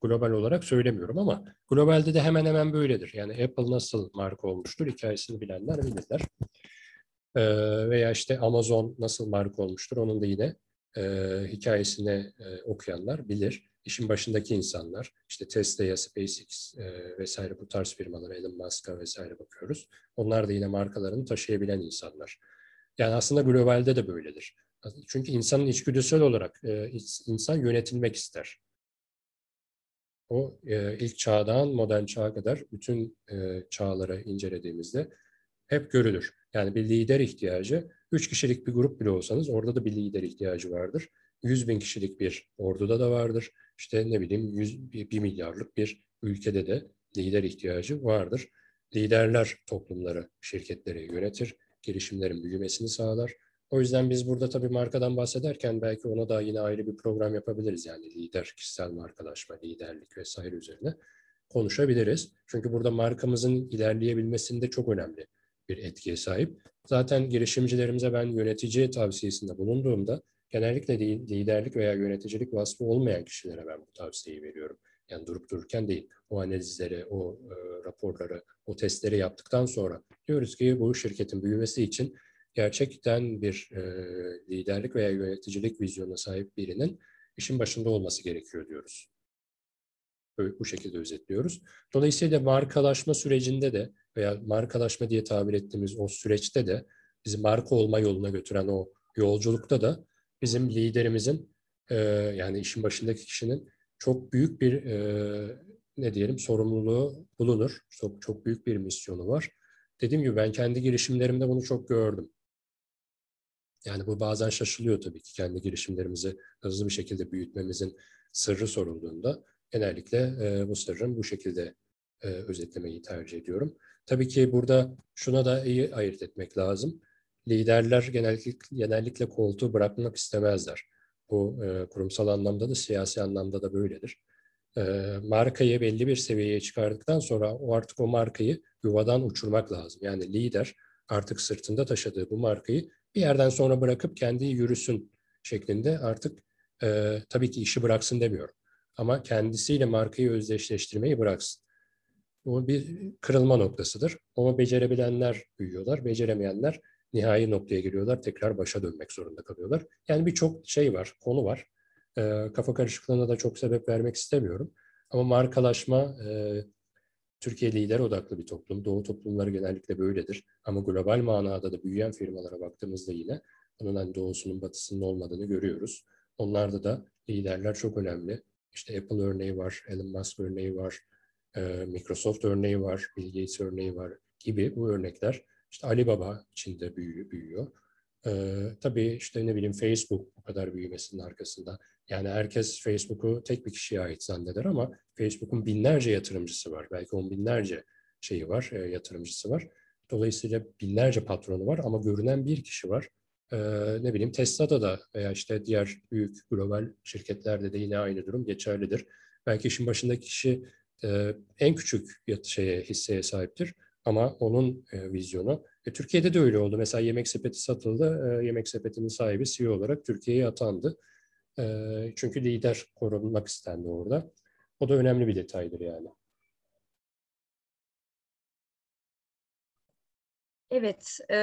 Global olarak söylemiyorum ama globalde de hemen hemen böyledir. Yani Apple nasıl marka olmuştur hikayesini bilenler bilirler. Ee, veya işte Amazon nasıl marka olmuştur onun da yine e, hikayesini e, okuyanlar bilir. İşin başındaki insanlar, işte Tesla'ya, SpaceX e, vesaire bu tarz firmalara, Elon Musk'a vesaire bakıyoruz. Onlar da yine markalarını taşıyabilen insanlar. Yani aslında globalde de böyledir. Çünkü insanın içgüdüsel olarak e, insan yönetilmek ister. O e, ilk çağdan modern çağa kadar bütün e, çağları incelediğimizde hep görülür. Yani bir lider ihtiyacı, üç kişilik bir grup bile olsanız orada da bir lider ihtiyacı vardır. Yüz bin kişilik bir orduda da vardır. İşte ne bileyim yüz, bir milyarlık bir ülkede de lider ihtiyacı vardır. Liderler toplumları, şirketleri yönetir, girişimlerin büyümesini sağlar. O yüzden biz burada tabii markadan bahsederken belki ona da yine ayrı bir program yapabiliriz. Yani lider, kişisel markalaşma, liderlik vesaire üzerine konuşabiliriz. Çünkü burada markamızın ilerleyebilmesinde çok önemli bir etkiye sahip. Zaten girişimcilerimize ben yönetici tavsiyesinde bulunduğumda genellikle liderlik veya yöneticilik vasfı olmayan kişilere ben bu tavsiyeyi veriyorum. Yani durup dururken değil. O analizleri, o e, raporları, o testleri yaptıktan sonra diyoruz ki bu şirketin büyümesi için gerçekten bir e, liderlik veya yöneticilik vizyonuna sahip birinin işin başında olması gerekiyor diyoruz. Böyle, bu şekilde özetliyoruz. Dolayısıyla markalaşma sürecinde de veya markalaşma diye tabir ettiğimiz o süreçte de bizi marka olma yoluna götüren o yolculukta da bizim liderimizin e, yani işin başındaki kişinin çok büyük bir e, ne diyelim sorumluluğu bulunur. Çok çok büyük bir misyonu var. Dediğim gibi ben kendi girişimlerimde bunu çok gördüm. Yani bu bazen şaşılıyor tabii ki kendi girişimlerimizi hızlı bir şekilde büyütmemizin sırrı sorulduğunda genellikle e, bu sırrın bu şekilde e, özetlemeyi tercih ediyorum. Tabii ki burada şuna da iyi ayırt etmek lazım. Liderler genellikle, genellikle koltuğu bırakmak istemezler. Bu e, kurumsal anlamda da siyasi anlamda da böyledir. E, markayı belli bir seviyeye çıkardıktan sonra o artık o markayı yuvadan uçurmak lazım. Yani lider artık sırtında taşıdığı bu markayı bir yerden sonra bırakıp kendi yürüsün şeklinde artık e, tabii ki işi bıraksın demiyorum. Ama kendisiyle markayı özdeşleştirmeyi bıraksın. Bu bir kırılma noktasıdır. Onu becerebilenler büyüyorlar, beceremeyenler nihai noktaya geliyorlar, tekrar başa dönmek zorunda kalıyorlar. Yani birçok şey var, konu var. E, kafa karışıklığına da çok sebep vermek istemiyorum. Ama markalaşma e, Türkiye lider odaklı bir toplum. Doğu toplumları genellikle böyledir. Ama global manada da büyüyen firmalara baktığımızda yine bunun hani doğusunun batısının olmadığını görüyoruz. Onlarda da liderler çok önemli. İşte Apple örneği var, Elon Musk örneği var, e, Microsoft örneği var, Bill Gates örneği var gibi bu örnekler işte Alibaba içinde büyüyor. büyüyor. Ee, tabii işte ne bileyim Facebook bu kadar büyümesinin arkasında. Yani herkes Facebook'u tek bir kişiye ait zanneder ama Facebook'un binlerce yatırımcısı var. Belki on binlerce şeyi var, e, yatırımcısı var. Dolayısıyla binlerce patronu var ama görünen bir kişi var. E, ne bileyim Tesla'da da veya işte diğer büyük global şirketlerde de yine aynı durum geçerlidir. Belki işin başındaki kişi e, en küçük şeye hisseye sahiptir ama onun e, vizyonu. E, Türkiye'de de öyle oldu. Mesela Yemek Sepeti satıldı. E, Yemek Sepeti'nin sahibi CEO olarak Türkiye'ye atandı. E, çünkü lider korunmak istendi orada. O da önemli bir detaydır yani. Evet, e,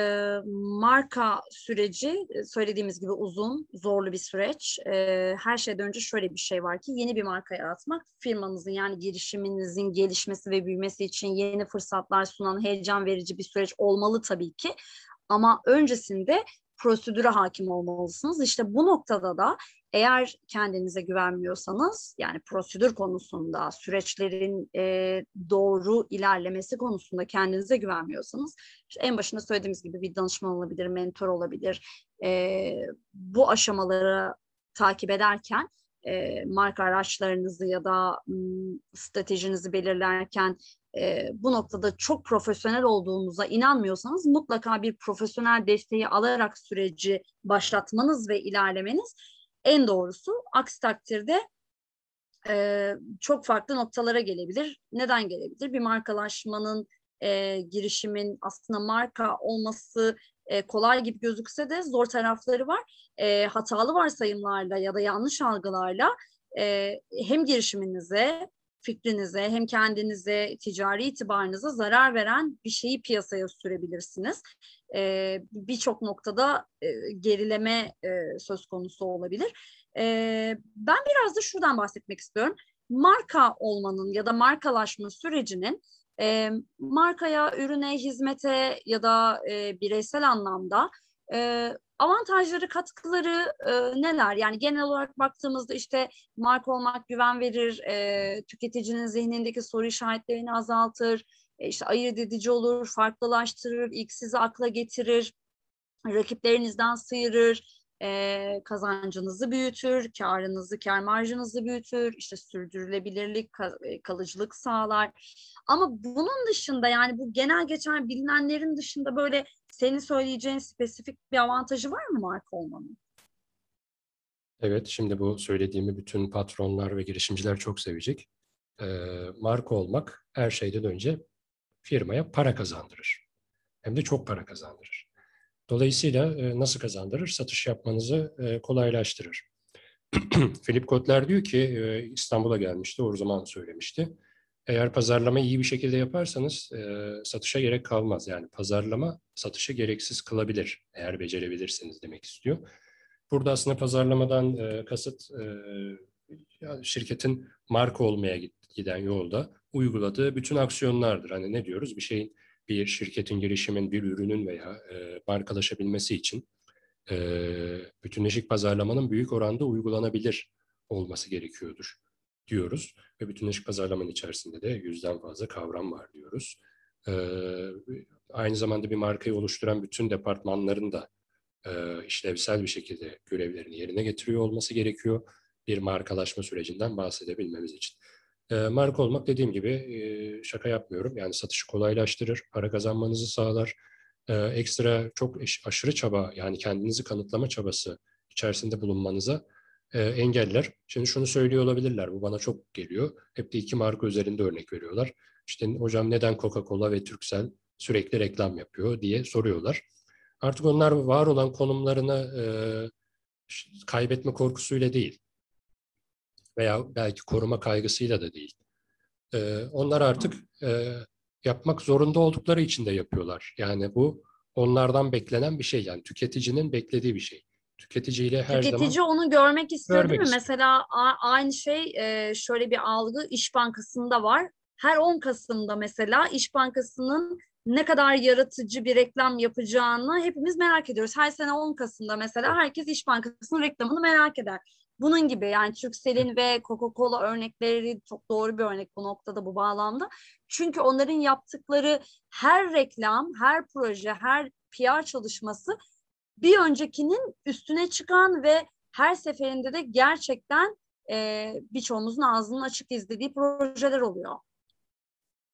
marka süreci söylediğimiz gibi uzun, zorlu bir süreç. E, her şeyden önce şöyle bir şey var ki yeni bir marka yaratmak firmanızın yani girişiminizin gelişmesi ve büyümesi için yeni fırsatlar sunan heyecan verici bir süreç olmalı tabii ki. Ama öncesinde prosedüre hakim olmalısınız. İşte bu noktada da eğer kendinize güvenmiyorsanız yani prosedür konusunda süreçlerin e, doğru ilerlemesi konusunda kendinize güvenmiyorsanız işte en başında söylediğimiz gibi bir danışman olabilir, mentor olabilir. E, bu aşamaları takip ederken e, marka araçlarınızı ya da m, stratejinizi belirlerken e, bu noktada çok profesyonel olduğunuza inanmıyorsanız mutlaka bir profesyonel desteği alarak süreci başlatmanız ve ilerlemeniz en doğrusu. Aksi takdirde e, çok farklı noktalara gelebilir. Neden gelebilir? Bir markalaşmanın, e, girişimin aslında marka olması e, kolay gibi gözükse de zor tarafları var. E, hatalı varsayımlarla ya da yanlış algılarla e, hem girişiminize fikrinize hem kendinize ticari itibarınıza zarar veren bir şeyi piyasaya sürebilirsiniz. E, Birçok noktada e, gerileme e, söz konusu olabilir. E, ben biraz da şuradan bahsetmek istiyorum. Marka olmanın ya da markalaşma sürecinin e, markaya, ürüne, hizmete ya da e, bireysel anlamda e, avantajları, katkıları e, neler? Yani genel olarak baktığımızda işte marka olmak güven verir, e, tüketicinin zihnindeki soru işaretlerini azaltır, e, işte ayırt edici olur, farklılaştırır, ilk sizi akla getirir, rakiplerinizden sıyırır, e, kazancınızı büyütür, karınızı, kar marjınızı büyütür, işte sürdürülebilirlik, kalıcılık sağlar. Ama bunun dışında yani bu genel geçen bilinenlerin dışında böyle senin söyleyeceğin spesifik bir avantajı var mı marka olmanın? Evet, şimdi bu söylediğimi bütün patronlar ve girişimciler çok sevecek. E, marka olmak her şeyden önce firmaya para kazandırır. Hem de çok para kazandırır. Dolayısıyla e, nasıl kazandırır? Satış yapmanızı e, kolaylaştırır. <clears throat> Philip Kotler diyor ki e, İstanbul'a gelmişti, o zaman söylemişti. Eğer pazarlama iyi bir şekilde yaparsanız satışa gerek kalmaz. Yani pazarlama satışı gereksiz kılabilir eğer becerebilirsiniz demek istiyor. Burada aslında pazarlamadan kasıt şirketin marka olmaya giden yolda uyguladığı bütün aksiyonlardır. Hani ne diyoruz? Bir şeyin, bir şirketin, girişimin, bir ürünün veya e, markalaşabilmesi için e, bütünleşik pazarlamanın büyük oranda uygulanabilir olması gerekiyordur diyoruz. Ve bütünleşik pazarlamanın içerisinde de yüzden fazla kavram var diyoruz. Ee, aynı zamanda bir markayı oluşturan bütün departmanların da e, işlevsel bir şekilde görevlerini yerine getiriyor olması gerekiyor. Bir markalaşma sürecinden bahsedebilmemiz için. E, marka olmak dediğim gibi e, şaka yapmıyorum. Yani satışı kolaylaştırır, para kazanmanızı sağlar. E, ekstra çok aşırı çaba yani kendinizi kanıtlama çabası içerisinde bulunmanıza e, engeller. Şimdi şunu söylüyor olabilirler, bu bana çok geliyor. Hep de iki marka üzerinde örnek veriyorlar. İşte hocam neden Coca-Cola ve Turkcell sürekli reklam yapıyor diye soruyorlar. Artık onlar var olan konumlarını e, kaybetme korkusuyla değil veya belki koruma kaygısıyla da değil. E, onlar artık e, yapmak zorunda oldukları için de yapıyorlar. Yani bu onlardan beklenen bir şey yani tüketicinin beklediği bir şey tüketiciyle her Tüketici zaman... Tüketici onu görmek istiyor görmek değil mi? Istiyor. Mesela aynı şey şöyle bir algı İş Bankası'nda var. Her 10 Kasım'da mesela İş Bankası'nın ne kadar yaratıcı bir reklam yapacağını hepimiz merak ediyoruz. Her sene 10 Kasım'da mesela herkes İş Bankası'nın reklamını merak eder. Bunun gibi yani Turkcell'in ve Coca-Cola örnekleri çok doğru bir örnek bu noktada bu bağlamda. Çünkü onların yaptıkları her reklam, her proje, her PR çalışması bir öncekinin üstüne çıkan ve her seferinde de gerçekten e, birçoğumuzun ağzının açık izlediği projeler oluyor.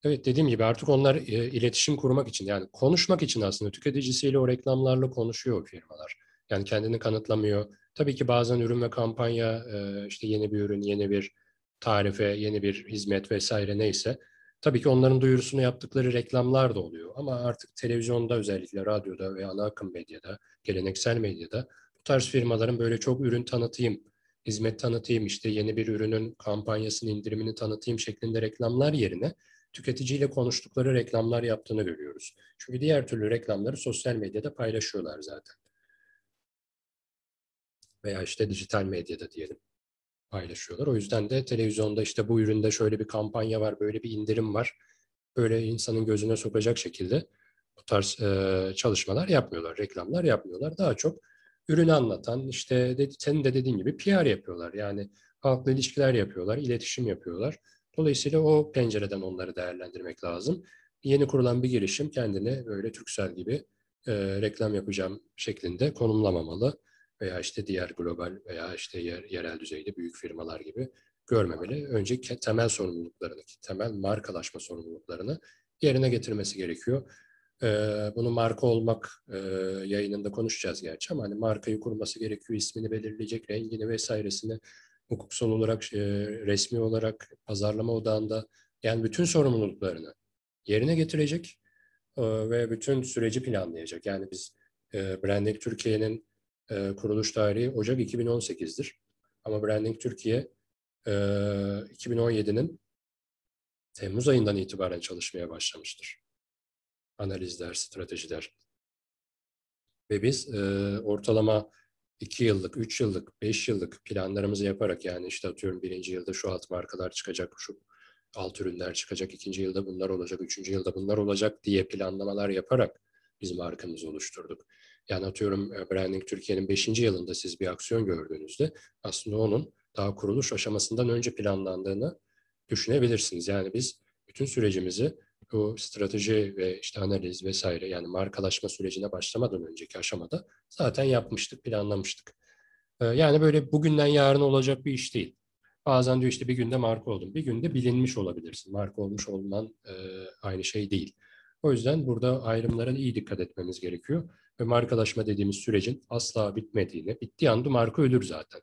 Evet dediğim gibi artık onlar e, iletişim kurmak için yani konuşmak için aslında tüketicisiyle o reklamlarla konuşuyor o firmalar. Yani kendini kanıtlamıyor. Tabii ki bazen ürün ve kampanya e, işte yeni bir ürün, yeni bir tarife, yeni bir hizmet vesaire neyse. Tabii ki onların duyurusunu yaptıkları reklamlar da oluyor. Ama artık televizyonda özellikle radyoda ve ana akım medyada, geleneksel medyada bu tarz firmaların böyle çok ürün tanıtayım, hizmet tanıtayım, işte yeni bir ürünün kampanyasını, indirimini tanıtayım şeklinde reklamlar yerine tüketiciyle konuştukları reklamlar yaptığını görüyoruz. Çünkü diğer türlü reklamları sosyal medyada paylaşıyorlar zaten. Veya işte dijital medyada diyelim paylaşıyorlar. O yüzden de televizyonda işte bu üründe şöyle bir kampanya var, böyle bir indirim var. Böyle insanın gözüne sokacak şekilde bu tarz e, çalışmalar yapmıyorlar, reklamlar yapmıyorlar. Daha çok ürünü anlatan, işte dedi, senin de dediğin gibi PR yapıyorlar. Yani halkla ilişkiler yapıyorlar, iletişim yapıyorlar. Dolayısıyla o pencereden onları değerlendirmek lazım. Yeni kurulan bir girişim kendini böyle Türksel gibi e, reklam yapacağım şeklinde konumlamamalı veya işte diğer global veya işte yer, yerel düzeyde büyük firmalar gibi görmemeli. Önce temel sorumluluklarını, temel markalaşma sorumluluklarını yerine getirmesi gerekiyor. Ee, bunu marka olmak e, yayınında konuşacağız gerçi ama hani markayı kurması gerekiyor, ismini belirleyecek, rengini vesairesini hukuksal olarak, e, resmi olarak, pazarlama odağında yani bütün sorumluluklarını yerine getirecek e, ve bütün süreci planlayacak. Yani biz e, Branding Türkiye'nin e, kuruluş tarihi Ocak 2018'dir. Ama Branding Türkiye e, 2017'nin Temmuz ayından itibaren çalışmaya başlamıştır. Analizler, stratejiler. Ve biz e, ortalama 2 yıllık, 3 yıllık, 5 yıllık planlarımızı yaparak yani işte atıyorum birinci yılda şu alt markalar çıkacak, şu alt ürünler çıkacak, ikinci yılda bunlar olacak, üçüncü yılda bunlar olacak diye planlamalar yaparak biz markamızı oluşturduk. Yani atıyorum e, Branding Türkiye'nin 5. yılında siz bir aksiyon gördüğünüzde aslında onun daha kuruluş aşamasından önce planlandığını düşünebilirsiniz. Yani biz bütün sürecimizi bu strateji ve işte analiz vesaire yani markalaşma sürecine başlamadan önceki aşamada zaten yapmıştık, planlamıştık. E, yani böyle bugünden yarın olacak bir iş değil. Bazen diyor işte bir günde marka oldum. Bir günde bilinmiş olabilirsin. Marka olmuş olman e, aynı şey değil. O yüzden burada ayrımlara iyi dikkat etmemiz gerekiyor ve markalaşma dediğimiz sürecin asla bitmediğini, bittiği anda marka ölür zaten.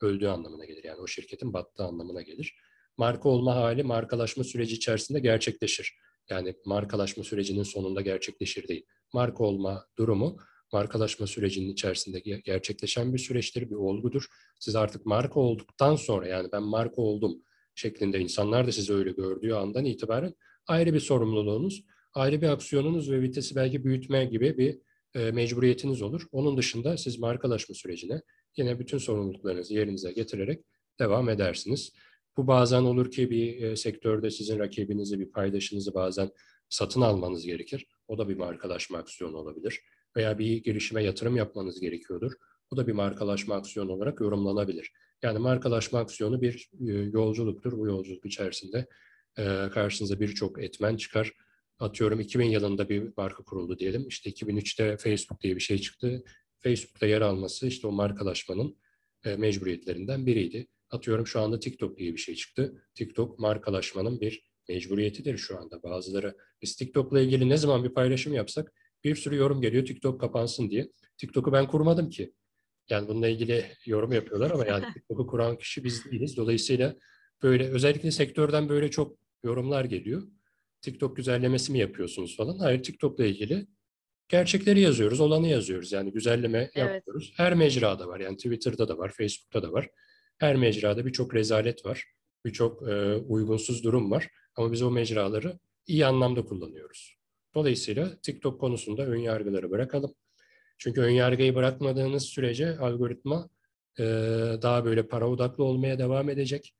Öldüğü anlamına gelir. Yani o şirketin battığı anlamına gelir. Marka olma hali markalaşma süreci içerisinde gerçekleşir. Yani markalaşma sürecinin sonunda gerçekleşir değil. Marka olma durumu markalaşma sürecinin içerisinde gerçekleşen bir süreçtir, bir olgudur. Siz artık marka olduktan sonra yani ben marka oldum şeklinde insanlar da sizi öyle gördüğü andan itibaren ayrı bir sorumluluğunuz, ayrı bir aksiyonunuz ve vitesi belki büyütme gibi bir e, mecburiyetiniz olur. Onun dışında siz markalaşma sürecine yine bütün sorumluluklarınızı yerinize getirerek devam edersiniz. Bu bazen olur ki bir e, sektörde sizin rakibinizi, bir paydaşınızı bazen satın almanız gerekir. O da bir markalaşma aksiyonu olabilir. Veya bir girişime yatırım yapmanız gerekiyordur. O da bir markalaşma aksiyonu olarak yorumlanabilir. Yani markalaşma aksiyonu bir e, yolculuktur. Bu yolculuk içerisinde e, karşınıza birçok etmen çıkar atıyorum 2000 yılında bir marka kuruldu diyelim. İşte 2003'te Facebook diye bir şey çıktı. Facebook'ta yer alması işte o markalaşmanın e, mecburiyetlerinden biriydi. Atıyorum şu anda TikTok diye bir şey çıktı. TikTok markalaşmanın bir mecburiyetidir şu anda. Bazıları biz TikTok'la ilgili ne zaman bir paylaşım yapsak bir sürü yorum geliyor TikTok kapansın diye. TikTok'u ben kurmadım ki. Yani bununla ilgili yorum yapıyorlar ama yani <laughs> TikTok'u kuran kişi biz değiliz. Dolayısıyla böyle özellikle sektörden böyle çok yorumlar geliyor. TikTok güzellemesi mi yapıyorsunuz falan. Hayır TikTok'la ilgili gerçekleri yazıyoruz, olanı yazıyoruz. Yani güzelleme evet. yapıyoruz. Her mecrada var. Yani Twitter'da da var, Facebook'ta da var. Her mecrada birçok rezalet var. Birçok e, uygunsuz durum var. Ama biz o mecraları iyi anlamda kullanıyoruz. Dolayısıyla TikTok konusunda ön yargıları bırakalım. Çünkü ön yargıyı bırakmadığınız sürece algoritma e, daha böyle para odaklı olmaya devam edecek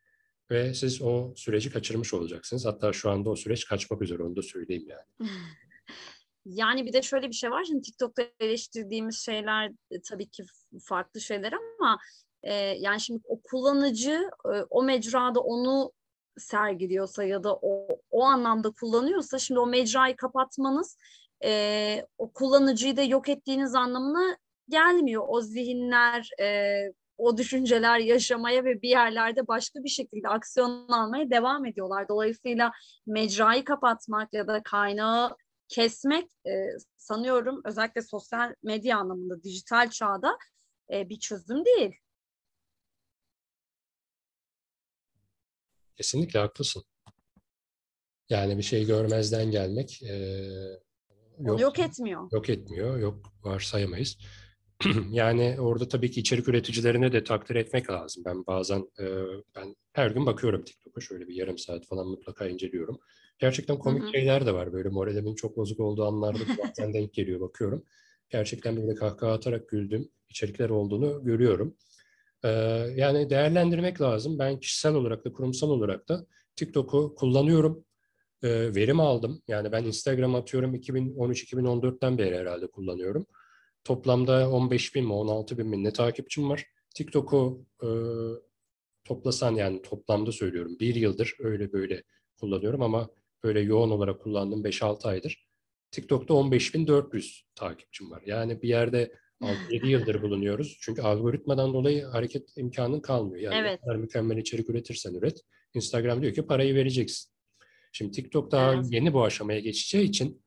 ve siz o süreci kaçırmış olacaksınız. Hatta şu anda o süreç kaçmak üzere onu da söyleyeyim yani. <laughs> Yani bir de şöyle bir şey var. Şimdi TikTok'ta eleştirdiğimiz şeyler e, tabii ki farklı şeyler ama e, yani şimdi o kullanıcı e, o mecrada onu sergiliyorsa ya da o, o anlamda kullanıyorsa şimdi o mecrayı kapatmanız e, o kullanıcıyı da yok ettiğiniz anlamına gelmiyor. O zihinler, e, o düşünceler yaşamaya ve bir yerlerde başka bir şekilde aksiyon almaya devam ediyorlar. Dolayısıyla mecrayı kapatmak ya da kaynağı kesmek e, sanıyorum özellikle sosyal medya anlamında dijital çağda e, bir çözüm değil. Kesinlikle haklısın. Yani bir şey görmezden gelmek e, yok, yok etmiyor. Yok etmiyor, yok varsayamayız. <clears throat> yani orada tabii ki içerik üreticilerine de takdir etmek lazım. Ben bazen e, ben her gün bakıyorum TikTok'a şöyle bir yarım saat falan mutlaka inceliyorum. Gerçekten komik Hı-hı. şeyler de var böyle moralimin çok bozuk olduğu anlarda bazen denk geliyor bakıyorum. Gerçekten böyle kahkaha atarak güldüğüm içerikler olduğunu görüyorum. Ee, yani değerlendirmek lazım. Ben kişisel olarak da kurumsal olarak da TikTok'u kullanıyorum. Ee, verim aldım. Yani ben Instagram atıyorum 2013-2014'ten beri herhalde kullanıyorum. Toplamda 15 bin mi 16 bin mi ne takipçim var. TikTok'u e, toplasan yani toplamda söylüyorum bir yıldır öyle böyle kullanıyorum ama böyle yoğun olarak kullandığım 5-6 aydır. TikTok'ta 15.400 takipçim var. Yani bir yerde 6-7 yıldır bulunuyoruz. Çünkü algoritmadan dolayı hareket imkanın kalmıyor. Yani evet. kadar mükemmel içerik üretirsen üret. Instagram diyor ki parayı vereceksin. Şimdi TikTok daha evet. yeni bu aşamaya geçeceği için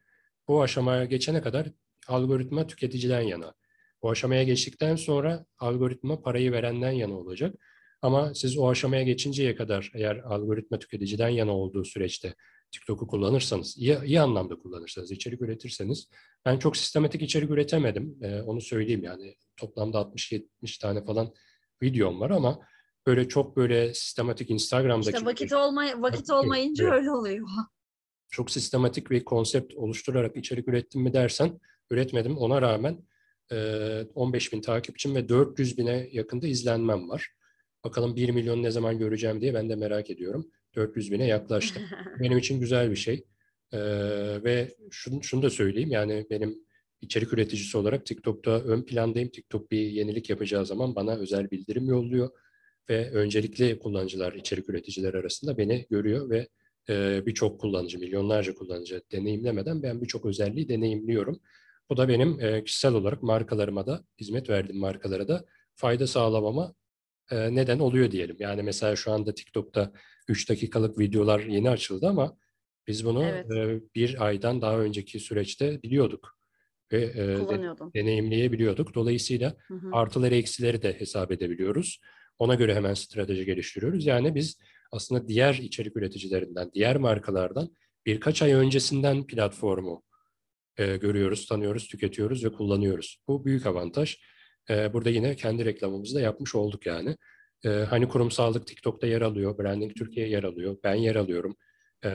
bu aşamaya geçene kadar algoritma tüketiciden yana. Bu aşamaya geçtikten sonra algoritma parayı verenden yana olacak. Ama siz o aşamaya geçinceye kadar eğer algoritma tüketiciden yana olduğu süreçte TikTok'u kullanırsanız, iyi, iyi anlamda kullanırsanız, içerik üretirseniz, ben çok sistematik içerik üretemedim, ee, onu söyleyeyim yani toplamda 60-70 tane falan videom var ama böyle çok böyle sistematik Instagram'daki... İşte vakit, olmay vakit olmayınca öyle oluyor. Çok sistematik bir konsept oluşturarak içerik ürettim mi dersen, üretmedim. Ona rağmen 15 bin takipçim ve 400 bine yakında izlenmem var. Bakalım 1 milyon ne zaman göreceğim diye ben de merak ediyorum. 400 bine yaklaştı. <laughs> benim için güzel bir şey. Ee, ve şunu, şunu da söyleyeyim yani benim içerik üreticisi olarak TikTok'ta ön plandayım. TikTok bir yenilik yapacağı zaman bana özel bildirim yolluyor ve öncelikli kullanıcılar, içerik üreticiler arasında beni görüyor ve e, birçok kullanıcı, milyonlarca kullanıcı deneyimlemeden ben birçok özelliği deneyimliyorum. Bu da benim e, kişisel olarak markalarıma da, hizmet verdiğim markalara da fayda sağlamama e, neden oluyor diyelim. Yani mesela şu anda TikTok'ta 3 dakikalık videolar yeni açıldı ama biz bunu evet. e, bir aydan daha önceki süreçte biliyorduk ve e, de, deneyimleyebiliyorduk. Dolayısıyla hı hı. artıları eksileri de hesap edebiliyoruz. Ona göre hemen strateji geliştiriyoruz. Yani biz aslında diğer içerik üreticilerinden, diğer markalardan birkaç ay öncesinden platformu e, görüyoruz, tanıyoruz, tüketiyoruz ve kullanıyoruz. Bu büyük avantaj. E, burada yine kendi reklamımızı da yapmış olduk yani. E, hani kurumsallık TikTok'ta yer alıyor, Branding Türkiye yer alıyor, ben yer alıyorum. E,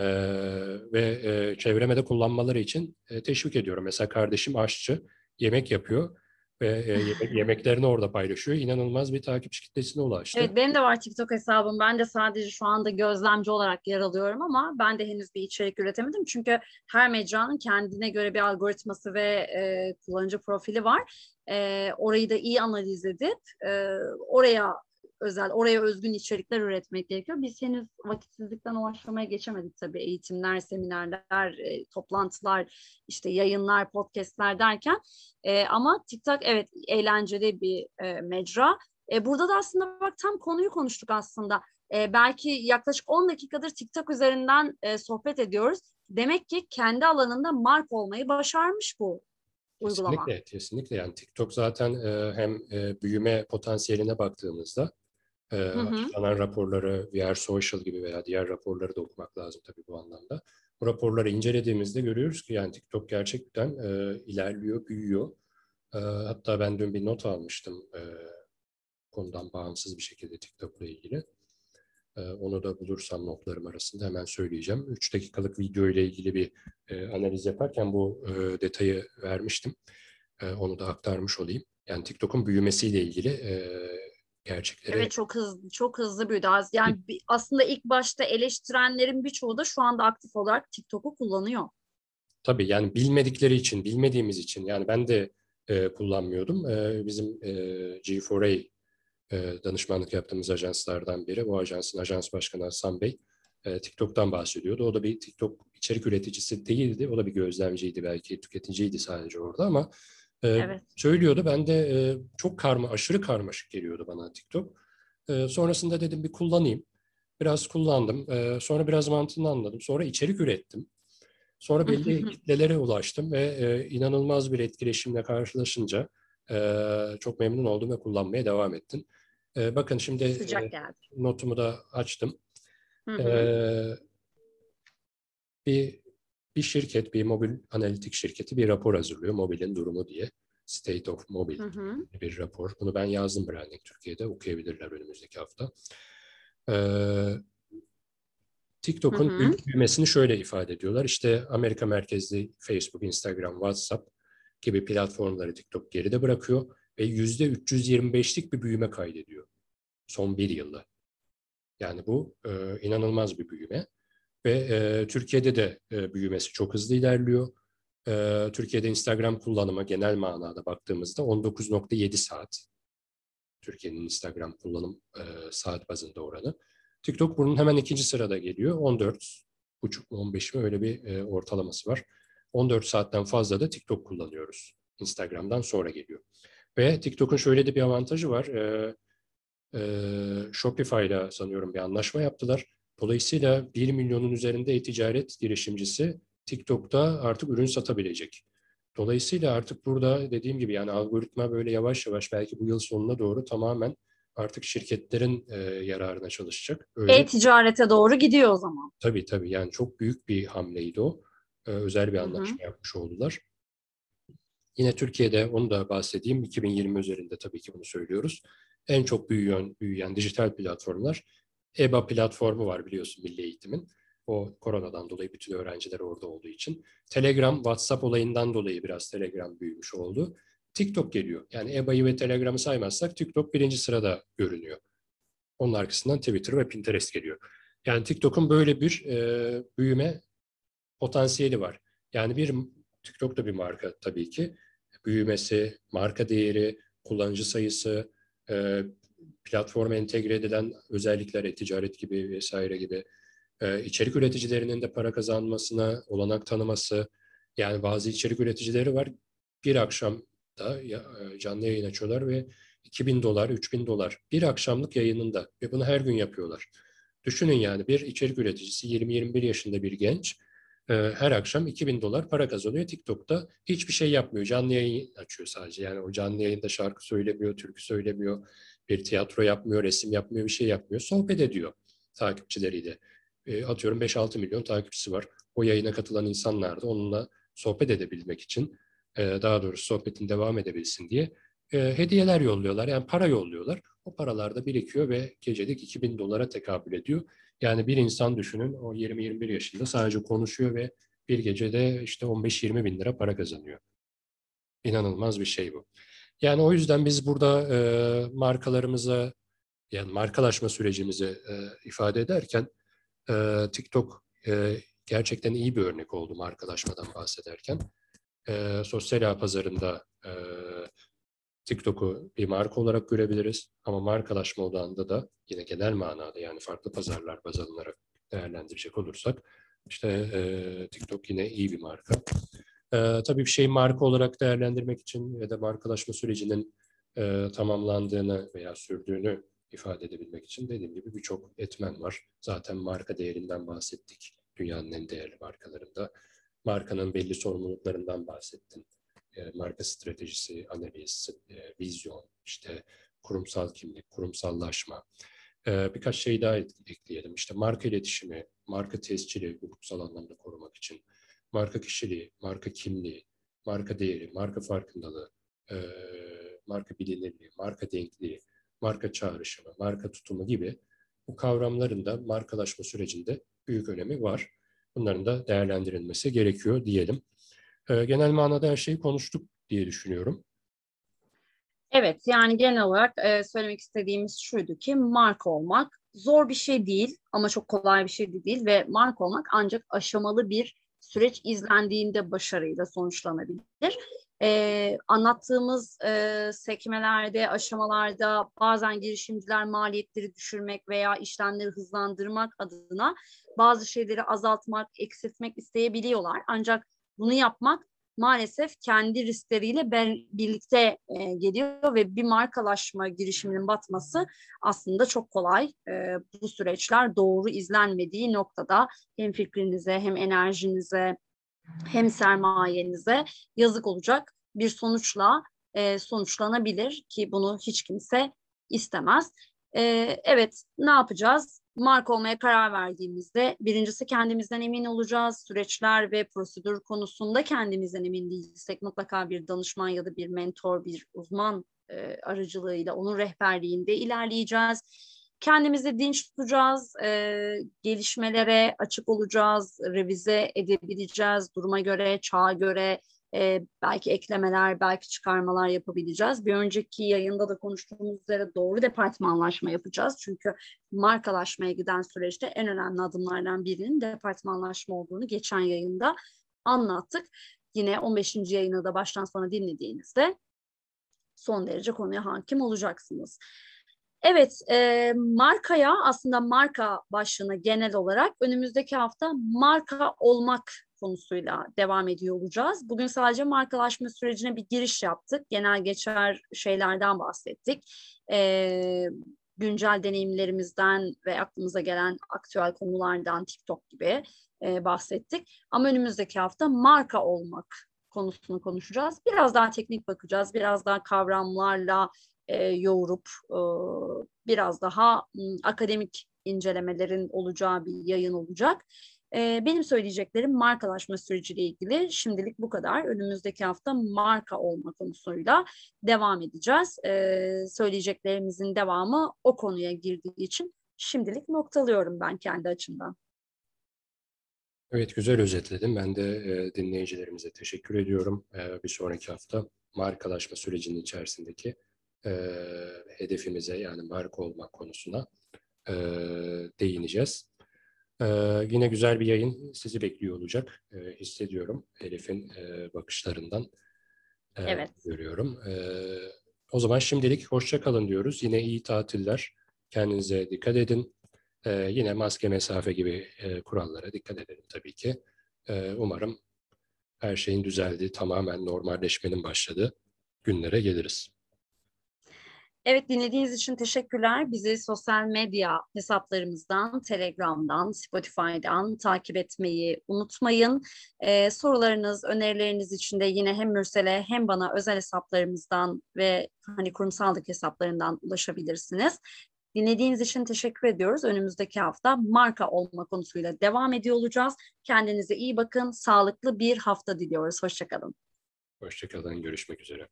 ve e, çevremede kullanmaları için e, teşvik ediyorum. Mesela kardeşim aşçı, yemek yapıyor ve e, yemek, yemeklerini orada paylaşıyor. İnanılmaz bir takipçi kitlesine ulaştı. Evet benim de var TikTok hesabım. Ben de sadece şu anda gözlemci olarak yer alıyorum ama ben de henüz bir içerik üretemedim. Çünkü her mecranın kendine göre bir algoritması ve e, kullanıcı profili var. E, orayı da iyi analiz edip e, oraya özel, oraya özgün içerikler üretmek gerekiyor. Biz henüz vakitsizlikten o aşamaya geçemedik tabii. Eğitimler, seminerler, e, toplantılar, işte yayınlar, podcastler derken. E, ama TikTok evet eğlenceli bir e, mecra. E, burada da aslında bak tam konuyu konuştuk aslında. E, belki yaklaşık 10 dakikadır TikTok üzerinden e, sohbet ediyoruz. Demek ki kendi alanında mark olmayı başarmış bu. Kesinlikle, kesinlikle. Yani TikTok zaten e, hem e, büyüme potansiyeline baktığımızda e, açıklanan raporları, VR Social gibi veya diğer raporları da okumak lazım tabii bu anlamda. Bu raporları incelediğimizde görüyoruz ki yani TikTok gerçekten e, ilerliyor, büyüyor. E, hatta ben dün bir not almıştım e, konudan bağımsız bir şekilde TikTok'la ilgili. E, onu da bulursam notlarım arasında hemen söyleyeceğim. 3 dakikalık video ile ilgili bir e, analiz yaparken bu e, detayı vermiştim. E, onu da aktarmış olayım. Yani TikTok'un büyümesiyle ilgili e, gerçekleri. Evet çok hızlı çok hızlı büyüdü. Yani aslında ilk başta eleştirenlerin birçoğu da şu anda aktif olarak TikTok'u kullanıyor. Tabii yani bilmedikleri için, bilmediğimiz için yani ben de e, kullanmıyordum. E, bizim e, G4A e, danışmanlık yaptığımız ajanslardan biri. Bu ajansın ajans başkanı Hasan Bey e, TikTok'tan bahsediyordu. O da bir TikTok içerik üreticisi değildi. O da bir gözlemciydi belki, tüketiciydi sadece orada ama E, evet. Söylüyordu. Ben de e, çok karma, aşırı karmaşık geliyordu bana TikTok. E, sonrasında dedim bir kullanayım. Biraz kullandım. E, sonra biraz mantığını anladım. Sonra içerik ürettim. Sonra belli <laughs> kitlelere ulaştım ve e, inanılmaz bir etkileşimle karşılaşınca e, çok memnun oldum ve kullanmaya devam ettim. E, bakın şimdi e, notumu da açtım. Hı hı. E, bir bir şirket, bir mobil analitik şirketi bir rapor hazırlıyor. Mobilin durumu diye. State of Mobile hı hı. bir rapor. Bunu ben yazdım Branding Türkiye'de. Okuyabilirler önümüzdeki hafta. Ee, TikTok'un büyümesini şöyle ifade ediyorlar. İşte Amerika merkezli Facebook, Instagram, WhatsApp gibi platformları TikTok geride bırakıyor ve yüzde 325'lik bir büyüme kaydediyor son bir yılda. Yani bu e, inanılmaz bir büyüme ve e, Türkiye'de de e, büyümesi çok hızlı ilerliyor. E, Türkiye'de Instagram kullanımı genel manada baktığımızda 19.7 saat. Türkiye'nin Instagram kullanım e, saat bazında oranı. TikTok bunun hemen ikinci sırada geliyor. 14 buçuk 15 mi öyle bir e, ortalaması var. 14 saatten fazla da TikTok kullanıyoruz. Instagram'dan sonra geliyor. Ve TikTok'un şöyle de bir avantajı var. E, e, Shopify ile sanıyorum bir anlaşma yaptılar. Dolayısıyla 1 milyonun üzerinde e-ticaret girişimcisi TikTok'ta artık ürün satabilecek. Dolayısıyla artık burada dediğim gibi yani algoritma böyle yavaş yavaş belki bu yıl sonuna doğru tamamen artık şirketlerin e, yararına çalışacak. E-ticarete doğru gidiyor o zaman. Tabii tabii yani çok büyük bir hamleydi o. E, özel bir anlaşma Hı-hı. yapmış oldular. Yine Türkiye'de onu da bahsedeyim. 2020 üzerinde tabii ki bunu söylüyoruz. En çok büyüyen, büyüyen dijital platformlar EBA platformu var biliyorsun Milli Eğitim'in. O koronadan dolayı bütün öğrenciler orada olduğu için. Telegram, WhatsApp olayından dolayı biraz Telegram büyümüş oldu. TikTok geliyor. Yani EBA'yı ve Telegram'ı saymazsak TikTok birinci sırada görünüyor. Onun arkasından Twitter ve Pinterest geliyor. Yani TikTok'un böyle bir e, büyüme potansiyeli var. Yani bir TikTok da bir marka tabii ki. Büyümesi, marka değeri, kullanıcı sayısı, e, platforma entegre edilen özellikler, e-ticaret gibi vesaire gibi e, içerik üreticilerinin de para kazanmasına olanak tanıması. Yani bazı içerik üreticileri var. Bir akşam da e, canlı yayın açıyorlar ve 2000 dolar, 3000 dolar bir akşamlık yayınında ve bunu her gün yapıyorlar. Düşünün yani bir içerik üreticisi 20-21 yaşında bir genç e, her akşam 2000 dolar para kazanıyor. TikTok'ta hiçbir şey yapmıyor. Canlı yayın açıyor sadece. Yani o canlı yayında şarkı söylemiyor, türkü söylemiyor, bir tiyatro yapmıyor, resim yapmıyor, bir şey yapmıyor. Sohbet ediyor takipçileriyle. E, atıyorum 5-6 milyon takipçisi var. O yayına katılan insanlar da onunla sohbet edebilmek için e, daha doğrusu sohbetin devam edebilsin diye e, hediyeler yolluyorlar. Yani para yolluyorlar. O paralar da birikiyor ve gecelik 2000 dolara tekabül ediyor. Yani bir insan düşünün o 20-21 yaşında sadece konuşuyor ve bir gecede işte 15-20 bin lira para kazanıyor. İnanılmaz bir şey bu. Yani o yüzden biz burada e, markalarımıza yani markalaşma sürecimizi e, ifade ederken e, TikTok e, gerçekten iyi bir örnek oldu markalaşmadan bahsederken e, sosyal ağ pazarında e, TikTok'u bir marka olarak görebiliriz. Ama markalaşma odağında da yine genel manada yani farklı pazarlar baz alınarak değerlendirecek olursak işte e, TikTok yine iyi bir marka. E, tabii bir şeyi marka olarak değerlendirmek için ya da markalaşma sürecinin e, tamamlandığını veya sürdüğünü ifade edebilmek için dediğim gibi birçok etmen var. Zaten marka değerinden bahsettik dünyanın en değerli markalarında markanın belli sorumluluklarından bahsettin. E, marka stratejisi, analiz, e, vizyon, işte kurumsal kimlik, kurumsallaşma. E, birkaç şey daha ekleyelim. İşte marka iletişimi, marka tescili hukuksal anlamda korumak için, marka kişiliği, marka kimliği, marka değeri, marka farkındalığı, e, marka bilinirliği, marka denkliği, marka çağrışımı, marka tutumu gibi bu kavramların da markalaşma sürecinde büyük önemi var. Bunların da değerlendirilmesi gerekiyor diyelim. Ee, genel manada her şeyi konuştuk diye düşünüyorum. Evet yani genel olarak e, söylemek istediğimiz şuydu ki marka olmak zor bir şey değil ama çok kolay bir şey de değil ve marka olmak ancak aşamalı bir süreç izlendiğinde başarıyla sonuçlanabilir. Ee, anlattığımız e, sekmelerde, aşamalarda bazen girişimciler maliyetleri düşürmek veya işlemleri hızlandırmak adına bazı şeyleri azaltmak, eksiltmek isteyebiliyorlar. Ancak bunu yapmak maalesef kendi riskleriyle birlikte e, geliyor ve bir markalaşma girişiminin batması aslında çok kolay. E, bu süreçler doğru izlenmediği noktada hem fikrinize hem enerjinize hem sermayenize yazık olacak bir sonuçla e, sonuçlanabilir ki bunu hiç kimse istemez. E, evet ne yapacağız? Marka olmaya karar verdiğimizde birincisi kendimizden emin olacağız. Süreçler ve prosedür konusunda kendimizden emin değilsek mutlaka bir danışman ya da bir mentor, bir uzman e, aracılığıyla onun rehberliğinde ilerleyeceğiz. Kendimizi dinç tutacağız, e, gelişmelere açık olacağız, revize edebileceğiz duruma göre, çağa göre, e, belki eklemeler, belki çıkarmalar yapabileceğiz. Bir önceki yayında da konuştuğumuz üzere doğru departmanlaşma yapacağız. Çünkü markalaşmaya giden süreçte en önemli adımlardan birinin departmanlaşma olduğunu geçen yayında anlattık. Yine 15. yayını da baştan sona dinlediğinizde son derece konuya hakim olacaksınız. Evet, e, markaya aslında marka başlığına genel olarak önümüzdeki hafta marka olmak konusuyla devam ediyor olacağız. Bugün sadece markalaşma sürecine bir giriş yaptık. Genel geçer şeylerden bahsettik. E, güncel deneyimlerimizden ve aklımıza gelen aktüel konulardan TikTok gibi e, bahsettik. Ama önümüzdeki hafta marka olmak konusunu konuşacağız. Biraz daha teknik bakacağız, biraz daha kavramlarla e, yoğurup e, biraz daha m, akademik incelemelerin olacağı bir yayın olacak. E, benim söyleyeceklerim markalaşma süreciyle ilgili şimdilik bu kadar. Önümüzdeki hafta marka olma konusuyla devam edeceğiz. E, söyleyeceklerimizin devamı o konuya girdiği için şimdilik noktalıyorum ben kendi açımdan. Evet güzel özetledim. Ben de e, dinleyicilerimize teşekkür ediyorum. E, bir sonraki hafta markalaşma sürecinin içerisindeki e, hedefimize yani marka olmak konusuna e, değineceğiz. E, yine güzel bir yayın sizi bekliyor olacak. E, hissediyorum Elif'in e, bakışlarından. E, evet. Görüyorum. E, o zaman şimdilik hoşça kalın diyoruz. Yine iyi tatiller. Kendinize dikkat edin. E, yine maske mesafe gibi e, kurallara dikkat edelim tabii ki. E, umarım her şeyin düzeldiği, tamamen normalleşmenin başladığı günlere geliriz. Evet dinlediğiniz için teşekkürler. Bizi sosyal medya hesaplarımızdan, Telegram'dan, Spotify'dan takip etmeyi unutmayın. Ee, sorularınız, önerileriniz için de yine hem Mürsel'e hem bana özel hesaplarımızdan ve hani kurumsallık hesaplarından ulaşabilirsiniz. Dinlediğiniz için teşekkür ediyoruz. Önümüzdeki hafta marka olma konusuyla devam ediyor olacağız. Kendinize iyi bakın. Sağlıklı bir hafta diliyoruz. Hoşçakalın. Hoşçakalın. Görüşmek üzere.